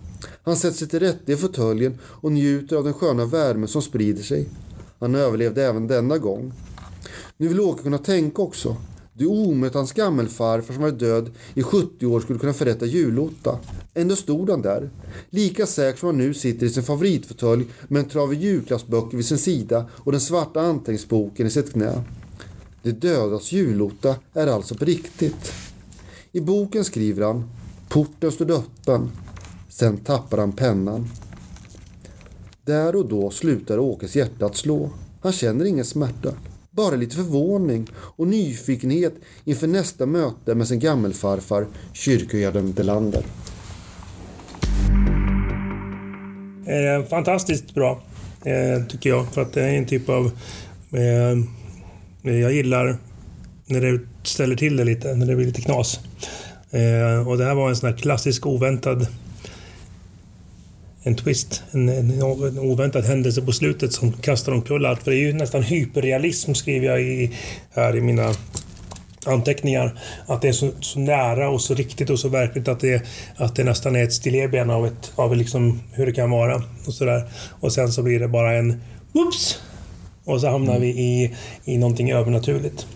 Han sätter sig till rätta i fåtöljen och njuter av den sköna värme som sprider sig. Han överlevde även denna gång. Nu vill Åke kunna tänka också. Du är omöjligt hans gammelfarfar som var död i 70 år skulle kunna förrätta julotta. Ändå stod han där. Lika säker som han nu sitter i sin favoritfåtölj med en trave julklappsböcker vid sin sida och den svarta anteckningsboken i sitt knä. De dödas julotta är alltså på riktigt. I boken skriver han Porten stod öppen. Sen tappar han pennan. Där och då slutar Åkes hjärta att slå. Han känner ingen smärta. Bara lite förvåning och nyfikenhet inför nästa möte med sin gammelfarfar, kyrkoherden Delander. Eh, fantastiskt bra, eh, tycker jag. För att det är en typ av... Eh, jag gillar när det ställer till det lite, när det blir lite knas. Eh, och det här var en sån här klassisk oväntad en twist. En, en, en oväntad händelse på slutet som kastar omkull allt. För det är ju nästan hyperrealism skriver jag i, här i mina anteckningar. Att det är så, så, nära och så riktigt och så verkligt att det, att det nästan är ett stilleben av, ett, av liksom hur det kan vara. Och, så där. och sen så blir det bara en whoops! Och så hamnar vi i, i någonting övernaturligt.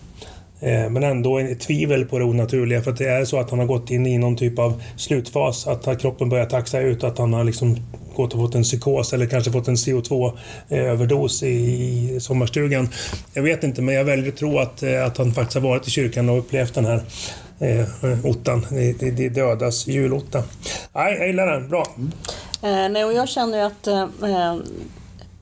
Eh, men ändå ett tvivel på det onaturliga för att det är så att han har gått in i någon typ av slutfas. Att kroppen börjar taxa ut, att han har liksom gått och fått en psykos eller kanske fått en CO2-överdos eh, i sommarstugan. Jag vet inte, men jag väljer att tro att, eh, att han faktiskt har varit i kyrkan och upplevt den här eh, ottan. Det, det dödas julotta. Nej, jag gillar den. Bra. Mm. Eh, nej, och jag känner ju att eh,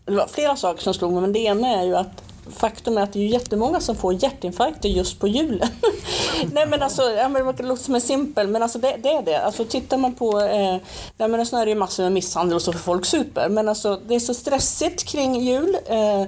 det var flera saker som slog mig, men det ena är ju att faktum är att det är jättemånga som får hjärtinfarkter just på julen. nej men alltså, ja, men det låter som en simpel, men alltså det, det är det. Alltså tittar man på, eh, nej men så är det ju massor med misshandel och så för folk super, men alltså det är så stressigt kring jul. Eh,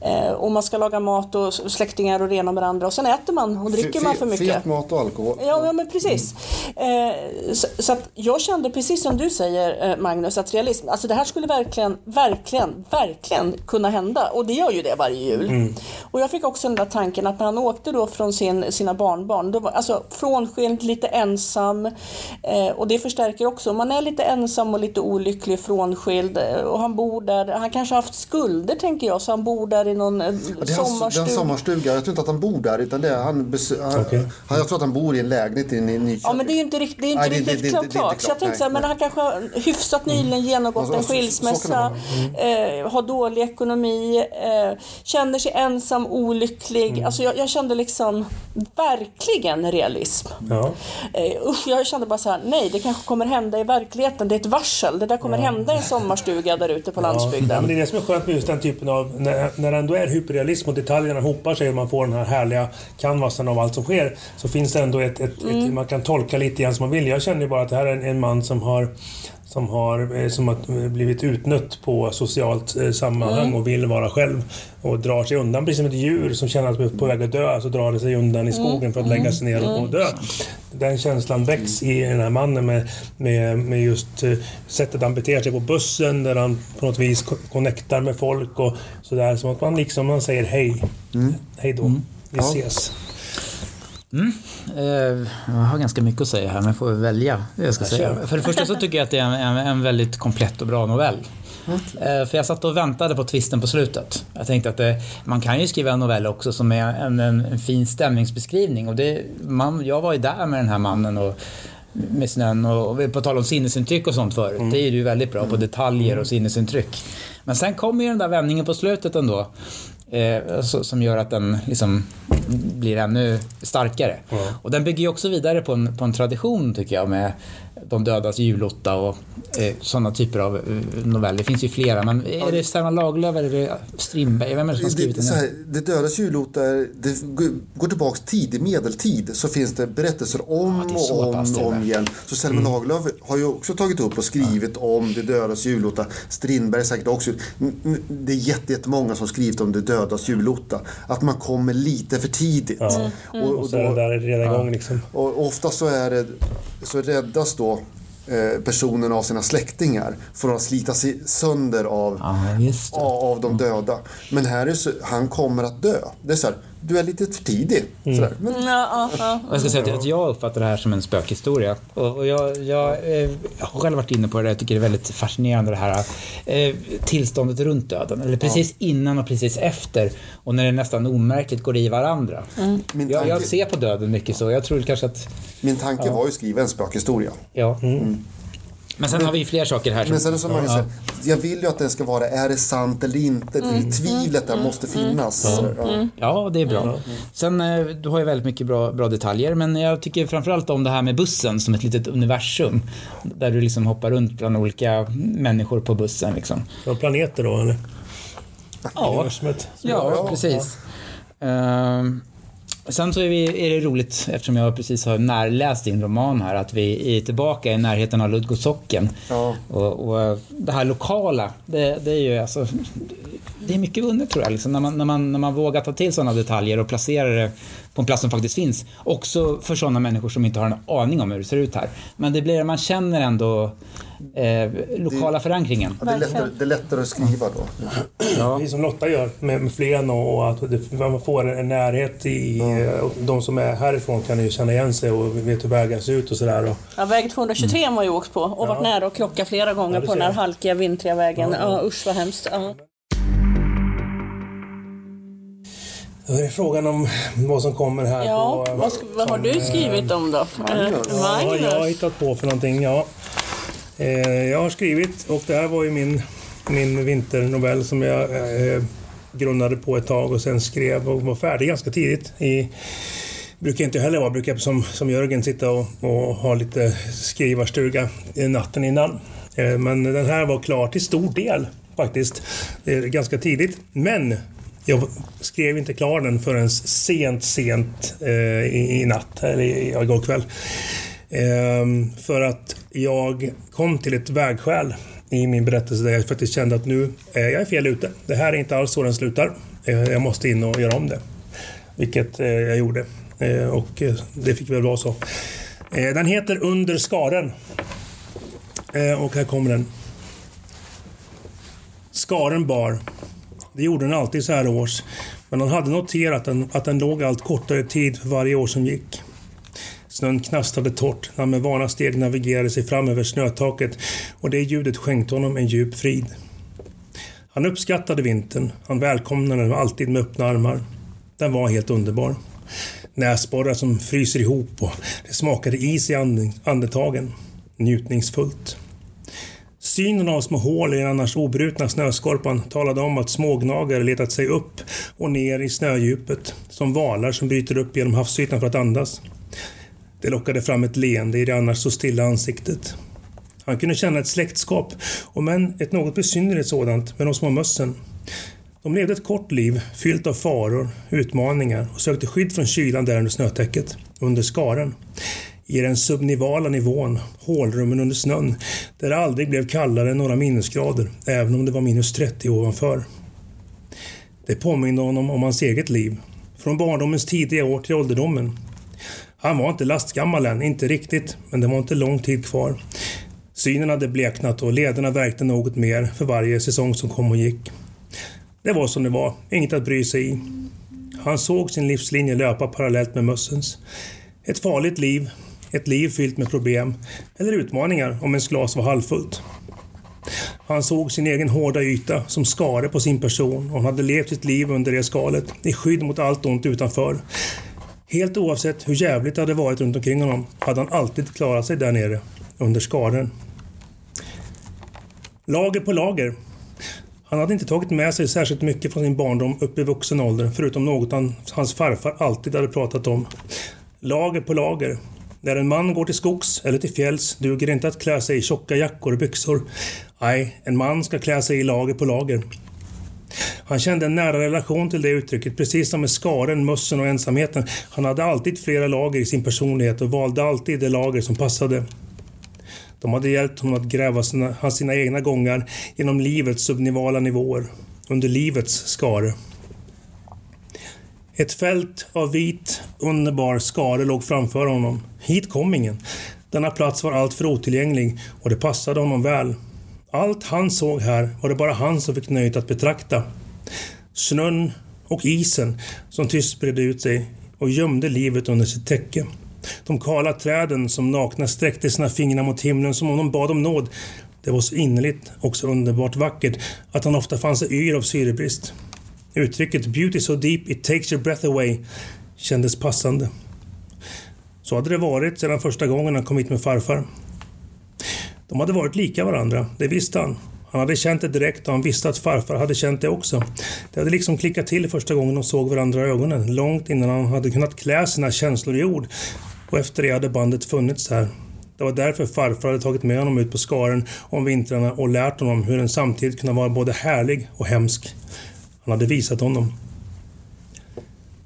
Eh, och man ska laga mat och släktingar och rena med varandra och sen äter man och dricker man för mycket. Fet mat och alkohol. Ja, ja men precis. Mm. Eh, så, så, jag kände precis som du säger eh, Magnus att realism, alltså det här skulle verkligen, verkligen, verkligen kunna hända och det gör ju det varje jul. Mm. Och jag fick också den där tanken att när han åkte då från sin, sina barnbarn, då var, alltså frånskild, lite ensam eh, och det förstärker också, man är lite ensam och lite olycklig frånskild eh, och han bor där, han kanske har haft skulder tänker jag så han bor där i någon eh, ja, sommarstuga. Det är sommarstuga. Jag tror inte att han bor där. Utan det är, han, han, okay. han, jag tror att han bor i en lägenhet i Nyköping. Ja, men det är ju inte, rikt, det är inte nej, riktigt det, det, det, klart. Så jag tänkte så här, men han kanske har hyfsat mm. nyligen genomgått alltså, en skilsmässa, mm. eh, har dålig ekonomi, eh, känner sig ensam, olycklig. Mm. Alltså jag, jag, kände liksom verkligen realism. Ja. Eh, usch, jag kände bara så här, nej, det kanske kommer hända i verkligheten. Det är ett varsel. Det där kommer ja. hända i en sommarstuga där ute på ja. landsbygden. Men det är det som är skönt med just den typen av, när, när ändå är hyperrealism och detaljerna hopar sig och man får den här härliga canvasen av allt som sker. Så finns det ändå ett, ett, mm. ett man kan tolka lite grann som man vill. Jag känner ju bara att det här är en, en man som har som har, eh, som har blivit utnött på socialt eh, sammanhang mm. och vill vara själv. Och drar sig undan, precis som ett djur som känner att det är på väg att dö, så drar det sig undan i mm. skogen för att lägga sig ner och, och dö. Den känslan väcks i den här mannen med, med, med just eh, sättet han beter sig på bussen, där han på något vis connectar med folk och sådär. Som att man liksom man säger hej. Mm. Hej då, mm. vi ses. Mm. Eh, jag har ganska mycket att säga här, men får välja jag ska jag säga. För det första så tycker jag att det är en, en, en väldigt komplett och bra novell. Mm. Eh, för jag satt och väntade på twisten på slutet. Jag tänkte att det, man kan ju skriva en novell också som är en, en, fin stämningsbeskrivning. Och det, man, jag var ju där med den här mannen och med snön och, och på tal om sinnesintryck och sånt förut. Mm. Det är ju väldigt bra på detaljer och sinnesintryck. Men sen kommer ju den där vändningen på slutet ändå. Eh, som gör att den liksom blir ännu starkare. Mm. Och den bygger ju också vidare på en, på en tradition tycker jag med De dödas julotta och eh, sådana typer av eh, noveller. Det finns ju flera, men är det Selma Lagerlöf eller är det Strindberg? Vem är det som har skrivit det, den? Här, det dödas julotta, det går tillbaks tidig medeltid så finns det berättelser om ja, och om och om igen. Så Selma mm. Lagerlöf har ju också tagit upp och skrivit ja. om det dödas julotta. Strindberg säkert också. Det är jättemånga som skrivit om det dödas julotta. Att man kommer lite för tidigt. Ja. Mm. Och, och, och så är det där redan igång liksom. Och ofta så är det så räddas då Eh, personen av sina släktingar från att slita sig sönder av, ah, av de döda. Men här är så, han kommer att dö. Det är så här, du är lite för tidig. Mm. Men... Ja, ja. Jag ska säga att jag uppfattar det här som en spökhistoria. Och, jag, jag, eh, jag, har själv varit inne på det, jag tycker det är väldigt fascinerande det här eh, tillståndet runt döden. Eller precis ja. innan och precis efter. Och när det nästan omärkligt går i varandra. Mm. Tanke... Jag, jag, ser på döden mycket så. Jag tror kanske att... Min tanke var ju att skriva en spökhistoria. Ja. Mm. Mm. Men sen har vi fler saker här. Men sen som ja. säger, jag vill ju att den ska vara, är det sant eller inte? Mm. Tvivlet där mm. måste finnas. Ja. Ja. ja, det är bra. Sen, eh, du har ju väldigt mycket bra, bra detaljer, men jag tycker framförallt om det här med bussen som ett litet universum. Där du liksom hoppar runt bland olika människor på bussen. Liksom. Ja, planeter då, eller? Ja, ja precis. Uh, Sen så är, vi, är, det roligt, eftersom jag precis har närläst din roman här, att vi är tillbaka i närheten av Ludgåsocken. Ja. Och, och, det här lokala, det, det, är ju alltså det är mycket vunnet tror jag. Liksom, när, man, när, man, när man vågar ta till sådana detaljer och placera det på en plats som faktiskt finns. Också för sådana människor som inte har en aning om hur det ser ut här. Men det blir, man känner ändå eh, lokala förankringen. Ja, det, är lättare, det är lättare att skriva då. Ja. Som Lotta gör med, med Flen och, att det, man får en, närhet i... och De som är härifrån kan ju känna igen sig och vet hur vägar ser ut och sådär. Och, Ja, väg 223 har man ju åkt på och varit nära att krocka flera gånger Ja, det på den här halkiga, vintriga vägen. Ja, Ja, ja. usch vad hemskt. Ja. Då är det frågan om vad som kommer här Ja, på... vad, vad har du skrivit om då? Magnus. Eh, Vad har jag Magnus? hittat på för någonting? Ja. Eh, jag har skrivit, och det här var ju min, min vinternovell som jag eh, grunnade på ett tag och sen skrev och var färdig ganska tidigt. I, brukar inte heller vara, brukar som, som Jörgen sitta och, och ha lite skrivarstuga i natten innan. Eh, men den här var klar till stor del faktiskt. Det är ganska tidigt. Men jag skrev inte klar den förrän sent, sent eh, i, i natt, eller igår kväll. Ehm, för att jag kom till ett vägskäl i min berättelse där jag faktiskt kände att nu är jag fel ute. Det här är inte alls så den slutar. Eh, jag måste in och göra om det. Vilket eh, jag gjorde. Eh, och eh, det fick väl vara så. Eh, den heter Under skaren. Eh, och här kommer den. Skaren bar. Det gjorde den alltid så här års. Men han hade noterat den, att den låg allt kortare tid för varje år som gick. Snön knastrade torrt när han med vana steg navigerade sig fram över snötaket och det ljudet skänkte honom en djup frid. Han uppskattade vintern. Han välkomnade den alltid med öppna armar. Den var helt underbar. Näsborrar som fryser ihop och det smakade is i andetagen. Njutningsfullt. Synen av små hål i den annars obrutna snöskorpan talade om att smågnagare letat sig upp och ner i snödjupet, som valar som bryter upp genom havsytan för att andas. Det lockade fram ett leende i det annars så stilla ansiktet. Han kunde känna ett släktskap, och men ett något besynnerligt sådant, med de små mössen. De levde ett kort liv, fyllt av faror, utmaningar och sökte skydd från kylan där under snötäcket, under skaren. I den subnivala nivån, hålrummen under snön, där det aldrig blev kallare än några minusgrader, även om det var minus 30 ovanför. Det påminde honom om hans eget liv, från barndomens tidiga år till ålderdomen. Han var inte lastgammal än, inte riktigt, men det var inte lång tid kvar. Synen hade bleknat och lederna värkte något mer för varje säsong som kom och gick. Det var som det var, inget att bry sig i. Han såg sin livslinje löpa parallellt med mössens. Ett farligt liv, ett liv fyllt med problem, eller utmaningar om ens glas var halvfullt. Han såg sin egen hårda yta som skare på sin person och han hade levt sitt liv under det skalet, i skydd mot allt ont utanför. Helt oavsett hur jävligt det hade varit runt omkring honom hade han alltid klarat sig där nere, under skaren. Lager på lager. Han hade inte tagit med sig särskilt mycket från sin barndom upp i vuxen ålder, förutom något han, hans farfar alltid hade pratat om. Lager på lager. När en man går till skogs eller till fjälls duger det inte att klä sig i tjocka jackor och byxor. Nej, en man ska klä sig i lager på lager. Han kände en nära relation till det uttrycket, precis som med skaren, mössen och ensamheten. Han hade alltid flera lager i sin personlighet och valde alltid det lager som passade. De hade hjälpt honom att gräva sina, sina egna gångar genom livets subnivala nivåer, under livets skare. Ett fält av vit, underbar skare låg framför honom. Hit kom ingen. Denna plats var alltför otillgänglig och det passade honom väl. Allt han såg här var det bara han som fick nöjet att betrakta. Snön och isen som tyst bredde ut sig och gömde livet under sitt täcke. De kala träden som nakna sträckte sina fingrar mot himlen som om de bad om nåd. Det var så innerligt och så underbart vackert att han ofta fann sig yr av syrebrist. Uttrycket “beauty so deep it takes your breath away” kändes passande. Så hade det varit sedan första gången han kom hit med farfar. De hade varit lika varandra, det visste han. Han hade känt det direkt och han visste att farfar hade känt det också. Det hade liksom klickat till första gången de såg varandra i ögonen, långt innan han hade kunnat klä sina känslor i ord. Och efter det hade bandet funnits här. Det var därför farfar hade tagit med honom ut på skaren om vintrarna och lärt honom hur den samtidigt kunde vara både härlig och hemsk. Han hade visat honom.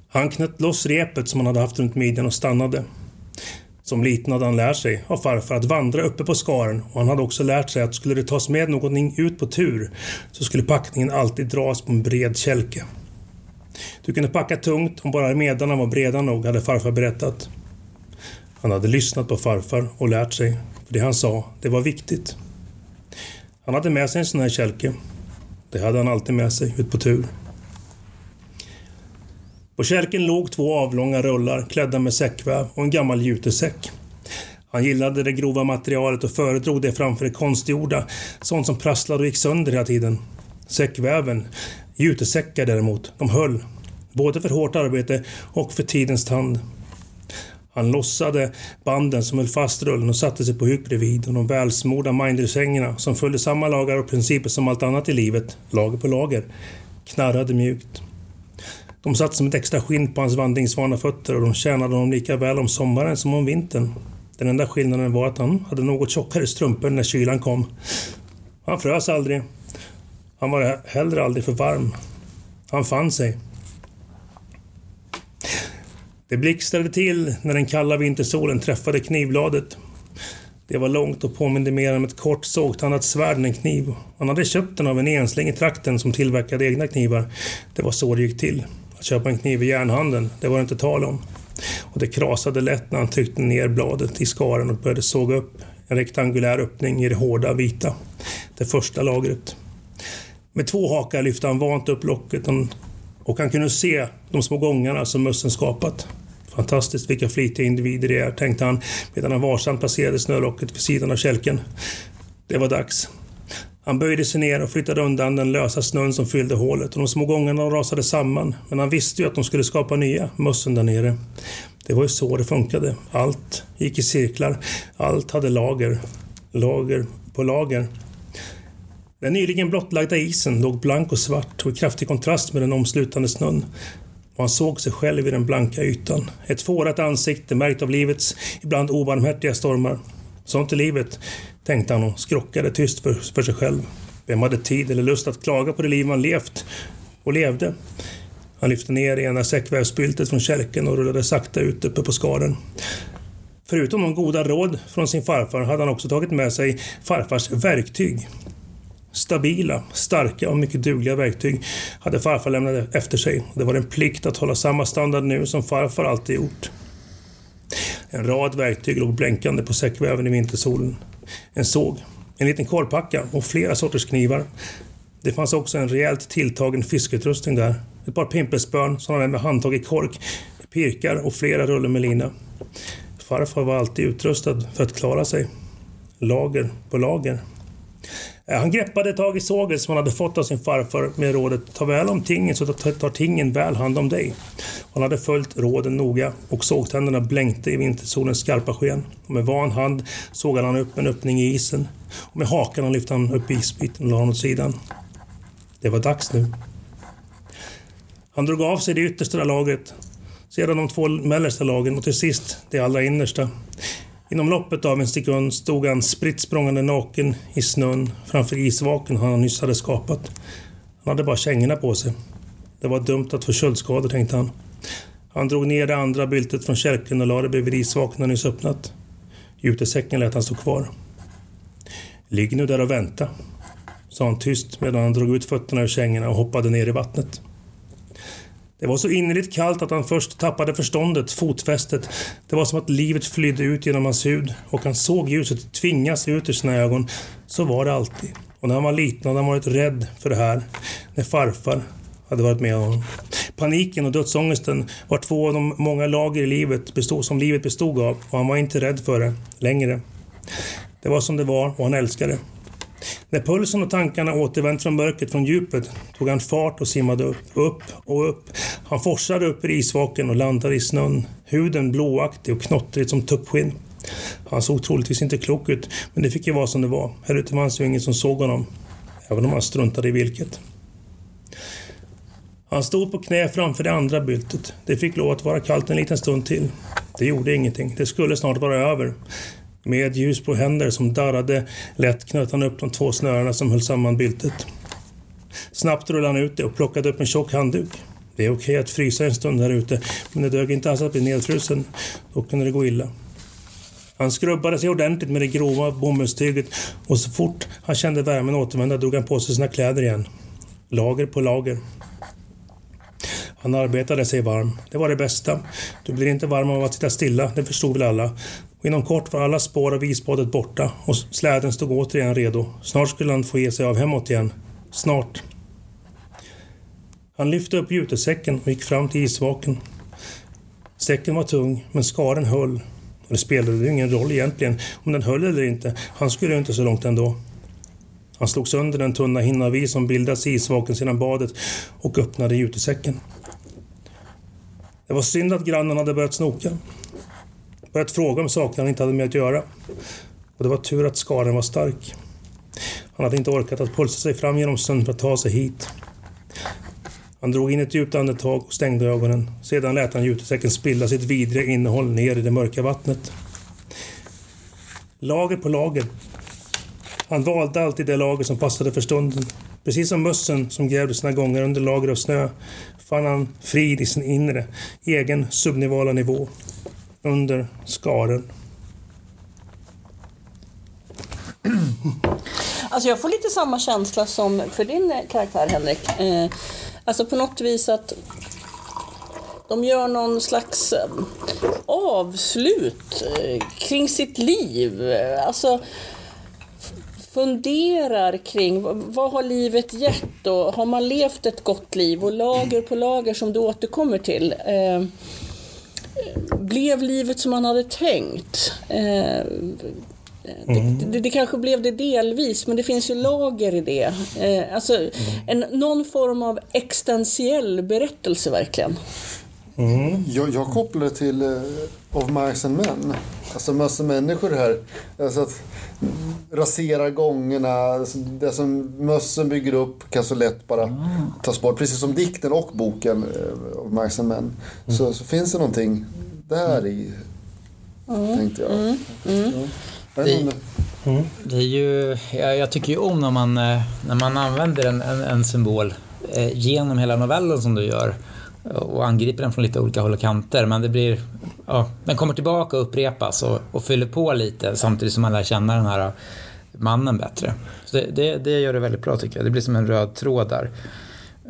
Han knöt loss repet som han hade haft runt midjan och stannade. Som liten hade han lärt sig av farfar att vandra uppe på skaren och han hade också lärt sig att skulle det tas med någonting ut på tur så skulle packningen alltid dras på en bred kälke. Du kunde packa tungt om bara medarna var breda nog, hade farfar berättat. Han hade lyssnat på farfar och lärt sig, för det han sa, det var viktigt. Han hade med sig en sån här kälke. Det hade han alltid med sig ut på tur. På kälken låg två avlånga rullar klädda med säckväv och en gammal jutesäck. Han gillade det grova materialet och föredrog det framför det konstgjorda, sånt som prasslade och gick sönder hela tiden. Säckväven, jutesäckar däremot, de höll. Både för hårt arbete och för tidens tand. Han lossade banden som höll fast rullen och satte sig på huk bredvid och de välsmorda mindersängerna som följde samma lagar och principer som allt annat i livet, lager på lager, knarrade mjukt. De satt som ett extra skinn på hans vandringsvana fötter och de tjänade honom lika väl om sommaren som om vintern. Den enda skillnaden var att han hade något tjockare strumpor när kylan kom. Han frös aldrig. Han var heller aldrig för varm. Han fann sig. Det blixtrade till när den kalla vintersolen träffade knivbladet. Det var långt och påminde mer om ett kort sågtannat svärd än en kniv. Han hade köpt den av en ensling i trakten som tillverkade egna knivar. Det var så det gick till. Att köpa en kniv i järnhandeln, det var det inte tal om. Och det krasade lätt när han tryckte ner bladet i skaren och började såga upp en rektangulär öppning i det hårda vita. Det första lagret. Med två hakar lyfte han vant upp locket och han kunde se de små gångarna som mössen skapat. Fantastiskt vilka flitiga individer det är, tänkte han medan han varsamt placerade snölocket vid sidan av kälken. Det var dags. Han böjde sig ner och flyttade undan den lösa snön som fyllde hålet och de små gångarna rasade samman. Men han visste ju att de skulle skapa nya, mössen där nere. Det var ju så det funkade. Allt gick i cirklar. Allt hade lager. Lager på lager. Den nyligen blottlagda isen låg blank och svart och i kraftig kontrast med den omslutande snön. Och han såg sig själv i den blanka ytan. Ett fårat ansikte märkt av livets ibland obarmhärtiga stormar. Sånt är livet, tänkte han och skrockade tyst för, för sig själv. Vem hade tid eller lust att klaga på det liv man levt och levde? Han lyfte ner ena säckvävsbyltet från kälken och rullade sakta ut uppe på skaren. Förutom de goda råd från sin farfar hade han också tagit med sig farfars verktyg. Stabila, starka och mycket dugliga verktyg hade farfar lämnat efter sig. Det var en plikt att hålla samma standard nu som farfar alltid gjort. En rad verktyg låg blänkande på säckväven i vintersolen. En såg, en liten kolpacka och flera sorters knivar. Det fanns också en rejält tilltagen fiskeutrustning där. Ett par pimpelspön som han med handtag i kork, pirkar och flera rullar med lina. Farfar var alltid utrustad för att klara sig. Lager på lager. Eh, han greppade tag i sågen som han hade fått av sin farfar med rådet Ta väl om tingen så tar tingen väl hand om dig. Han hade följt råden noga och sågtänderna blänkte i vintersolens skarpa sken. Och med van hand sågade han upp en öppning i isen. Och med hakan lyfte han upp isbiten och la den åt sidan. Det var dags nu. Han drog av sig det yttersta lagret, sedan de två mellersta lagen och till sist det allra innersta. Inom loppet av en sekund stod han spritt språngande naken i snön framför isvaken han nyss hade skapat. Han hade bara kängorna på sig. Det var dumt att få köldskador, tänkte han. Han drog ner det andra byltet från kärken och lade det bredvid isvaken han nyss öppnat. Jutesäcken lät han stå kvar. Ligg nu där och vänta, sa han tyst medan han drog ut fötterna ur kängorna och hoppade ner i vattnet. Det var så innerligt kallt att han först tappade förståndet, fotfästet. Det var som att livet flydde ut genom hans hud och han såg ljuset tvingas ut ur sina ögon. Så var det alltid. Och när han var liten hade han varit rädd för det här. När farfar hade varit med honom. Paniken och dödsångesten var två av de många lager i livet bestod, som livet bestod av och han var inte rädd för det längre. Det var som det var och han älskade det. När pulsen och tankarna återvänt från mörkret från djupet tog han fart och simmade upp, upp och upp. Han forsade upp i isvaken och landade i snön. Huden blåaktig och knottrig som tuppskinn. Han såg troligtvis inte klok ut, men det fick ju vara som det var. Här ute fanns ju ingen som såg honom, även om han struntade i vilket. Han stod på knä framför det andra byltet. Det fick lov att vara kallt en liten stund till. Det gjorde ingenting. Det skulle snart vara över. Med ljus på händer som darrade lätt knöt han upp de två snörena som höll samman byltet. Snabbt rullade han ut det och plockade upp en tjock handduk. Det är okej att frysa en stund här ute, men det dög inte alls att bli nedfrusen. Då kunde det gå illa. Han skrubbade sig ordentligt med det grova bomullstyget och så fort han kände värmen återvända drog han på sig sina kläder igen. Lager på lager. Han arbetade sig varm. Det var det bästa. Du blir inte varm av att sitta stilla, det förstod väl alla. Och inom kort var alla spår av isbadet borta och släden stod återigen redo. Snart skulle han få ge sig av hemåt igen. Snart. Han lyfte upp jutesäcken och gick fram till isvaken. Säcken var tung, men skaren höll. Och det spelade ju ingen roll egentligen om den höll eller inte. Han skulle ju inte så långt ändå. Han slog sönder den tunna hinna av is som bildats i isvaken sedan badet och öppnade jutesäcken. Det var synd att grannen hade börjat snoka. Börjat fråga om saker han inte hade med att göra. Och det var tur att skaran var stark. Han hade inte orkat att pulsa sig fram genom snön för att ta sig hit. Han drog in ett djupt andetag och stängde ögonen. Sedan lät han jutesäcken spilla sitt vidriga innehåll ner i det mörka vattnet. Lager på lager. Han valde alltid det lager som passade för stunden. Precis som mössen som grävde sina gånger under lager av snö fann han frid i sin inre, egen subnivala nivå. Under skaren. Alltså jag får lite samma känsla som för din eh, karaktär Henrik. Eh, alltså på något vis att de gör någon slags eh, avslut eh, kring sitt liv. Alltså funderar kring vad- vad har livet gett och har man levt ett gott liv och lager på lager som du återkommer till. Eh, blev livet som man hade tänkt? Eh, det, det, det kanske blev det delvis, men det finns ju lager i det. Eh, alltså, en, någon form av existentiell berättelse verkligen. Jag, jag kopplar det till uh, Of Mice and Men. Alltså massa människor här. Alltså att rasera gångerna. Alltså det som mössen bygger upp kan så lätt bara tas bort. Precis som dikten och boken uh, Of Mice and Men. Så, så finns det någonting där i. Tänkte jag. Ja. Vet inte om det- Det är ju, jag, jag tycker ju om när man, eh, när man använder en, en, en symbol eh, genom hela novellen som du gör och angriper den från lite olika håll och kanter. Men det blir, ja, den kommer tillbaka och upprepas och, och fyller på lite samtidigt som man lär känna den här mannen bättre. Så det, det, det gör det väldigt bra tycker jag. Det blir som en röd tråd där.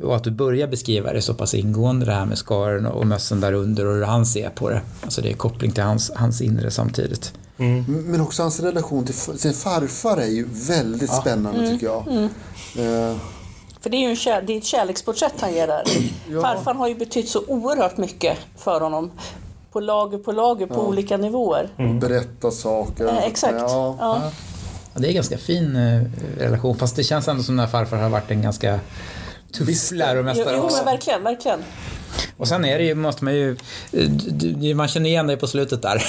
Och att du börjar beskriva det så pass ingående det här med skaren och mössen där under och hur han ser på det. Alltså det är koppling till hans, hans inre samtidigt. Men också hans relation till sin farfar är ju väldigt spännande tycker jag. Eh, För det är ju en kär, det är ett kärleksporträtt han ger där. Farfar har ju betytt så oerhört mycket för honom. På lager på lager på olika nivåer. Berätta saker. Eh, exakt. Ja. Ja. Ja, det är en ganska fin eh, relation fast det känns ändå som när farfar har varit en ganska tuff. Jo, läromästare jo också. men verkligen, verkligen. Och sen är det ju, måste man ju, eh, man känner igen dig på slutet där.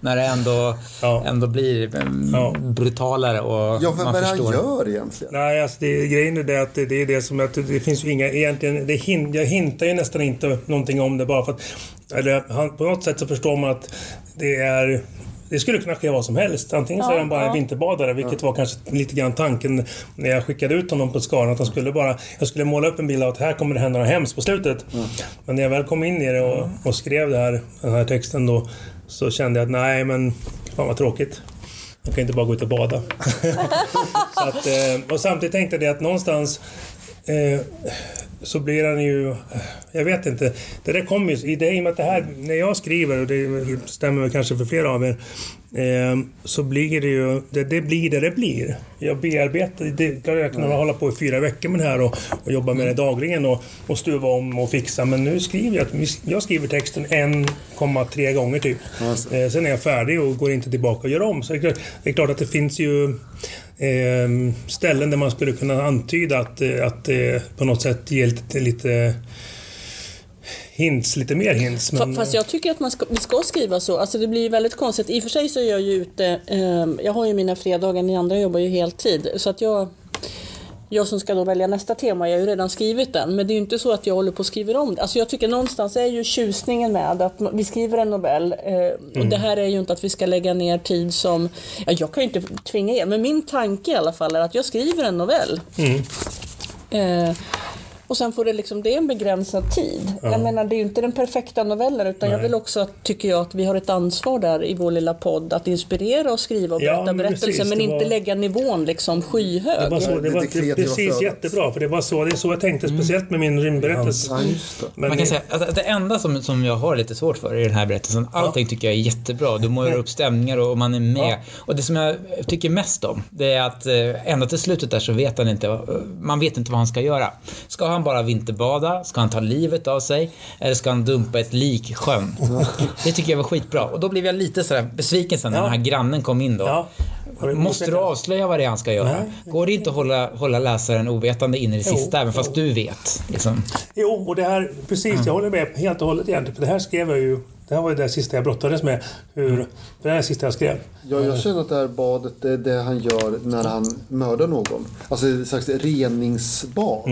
när det ändå, Ja. ändå blir eh, Ja. brutalare och Ja, vad man är det han förstår. gör egentligen? Nej, alltså det, grejen är det att det, det är det som att det, det finns ju inga egentligen... Det hin, jag hintar ju nästan inte någonting om det bara för att... Eller han, på något sätt så förstår man att det är... Det skulle kunna ske vad som helst. Antingen så är han bara en vinterbadare, vilket var kanske lite grann tanken när jag skickade ut honom på skaran. Att han skulle bara... Jag skulle måla upp en bild av att här kommer det hända något hemskt på slutet. Men när jag väl kom in i det och, och skrev det här, den här texten då så kände jag att nej men fan vad tråkigt. Jag kan inte bara gå ut och bada. så att, eh, och samtidigt tänkte jag det att någonstans eh, så blir han ju... Jag vet inte. Det där kommer ju... i det- I och med att det här... När jag skriver, och det stämmer kanske för flera av er, eh, så blir det ju... Det, det blir det det blir. Jag bearbetar... Det, jag kan hålla på i fyra veckor med det här och, och jobba med det dagligen och, och stuva om och fixa. Men nu skriver jag... Jag skriver texten 1,3 gånger typ. Eh, sen är jag färdig och går inte tillbaka och gör om. Så det är klart, det är klart att det finns ju ställen där man skulle kunna antyda att, eh, att eh, på något sätt ge lite, lite hints, lite mer hints. Men, Fast jag tycker att man ska, vi ska skriva så. Alltså det blir väldigt konstigt. I och för sig så är jag ju ute, eh, jag har ju mina fredagar, ni andra jobbar ju heltid. Så att jag, jag som ska då välja nästa tema, jag har ju redan skrivit den. Men det är ju inte så att jag håller på och skriver om det. Alltså jag tycker någonstans är ju tjusningen med att vi skriver en novell. Eh, och det här är ju inte att vi ska lägga ner tid som, ja, jag kan ju inte tvinga er, men min tanke i alla fall är att jag skriver en novell. Eh, Och sen får det liksom, det är en begränsad tid. Jag menar, det är ju inte den perfekta novellen utan jag vill också, tycker jag, att vi har ett ansvar där i vår lilla podd att inspirera och skriva och Ja, berätta men berättelser precis, men det inte var- lägga nivån liksom skyhög. Det var, så, det var kreativa precis jättebra, för det var så, det är så jag tänkte, speciellt med min rymdberättelse. Ja, det. Men Man kan säga att det enda som, som jag har lite svårt för i den här berättelsen, allting tycker jag är jättebra. Du målar upp stämningar och, och man är med. Ja. Och det som jag tycker mest om, det är att eh, ända till slutet där så vet han inte, vad- man vet inte vad han ska göra. Ska han bara vinterbada? Ska han ta livet av sig? Eller ska han dumpa ett lik i sjön? Det tycker jag var skitbra. Och då blev jag lite sådär besviken sen när Ja. den här grannen kom in då. Ja. Måste du avslöja vad det är han ska göra? Nej. Går det inte att hålla, hålla läsaren ovetande in i det Jo. sista, även fast du vet? Liksom. Jo, och det här, precis, jag håller med helt och hållet egentligen. För det här skrev jag ju, det här var ju det sista jag brottades med. Hur, det här är det sista jag skrev. Ja, jag känner att det här badet det är det han gör när han mördar någon. Alltså ett slags reningsbad.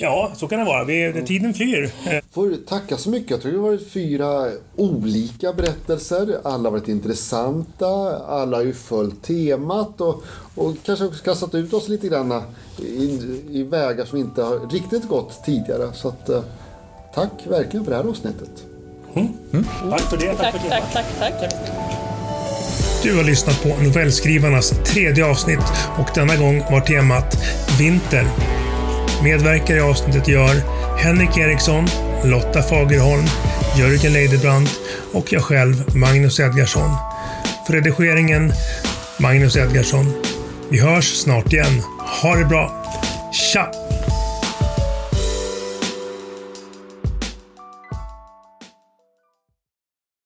Ja, så kan det vara. Vi, tiden flyr. Får tacka så mycket. Jag tror det har varit fyra olika berättelser. Alla har varit intressanta. Alla har ju följt temat och, och kanske också kastat ut oss lite grann i, i vägar som inte har riktigt gått tidigare. Så att, eh, tack verkligen för det här avsnittet. Tack för det. Tack, Tack, för det. tack, tack, tack. Du har lyssnat på novellskrivarnas tredje avsnitt och denna gång var temat Vinter. Medverkar i avsnittet gör Henrik Eriksson, Lotta Fagerholm, Jörgen Leidebrand och jag själv, Magnus Edgarsson. För redigeringen, Magnus Edgarsson. Vi hörs snart igen. Ha det bra! Tja!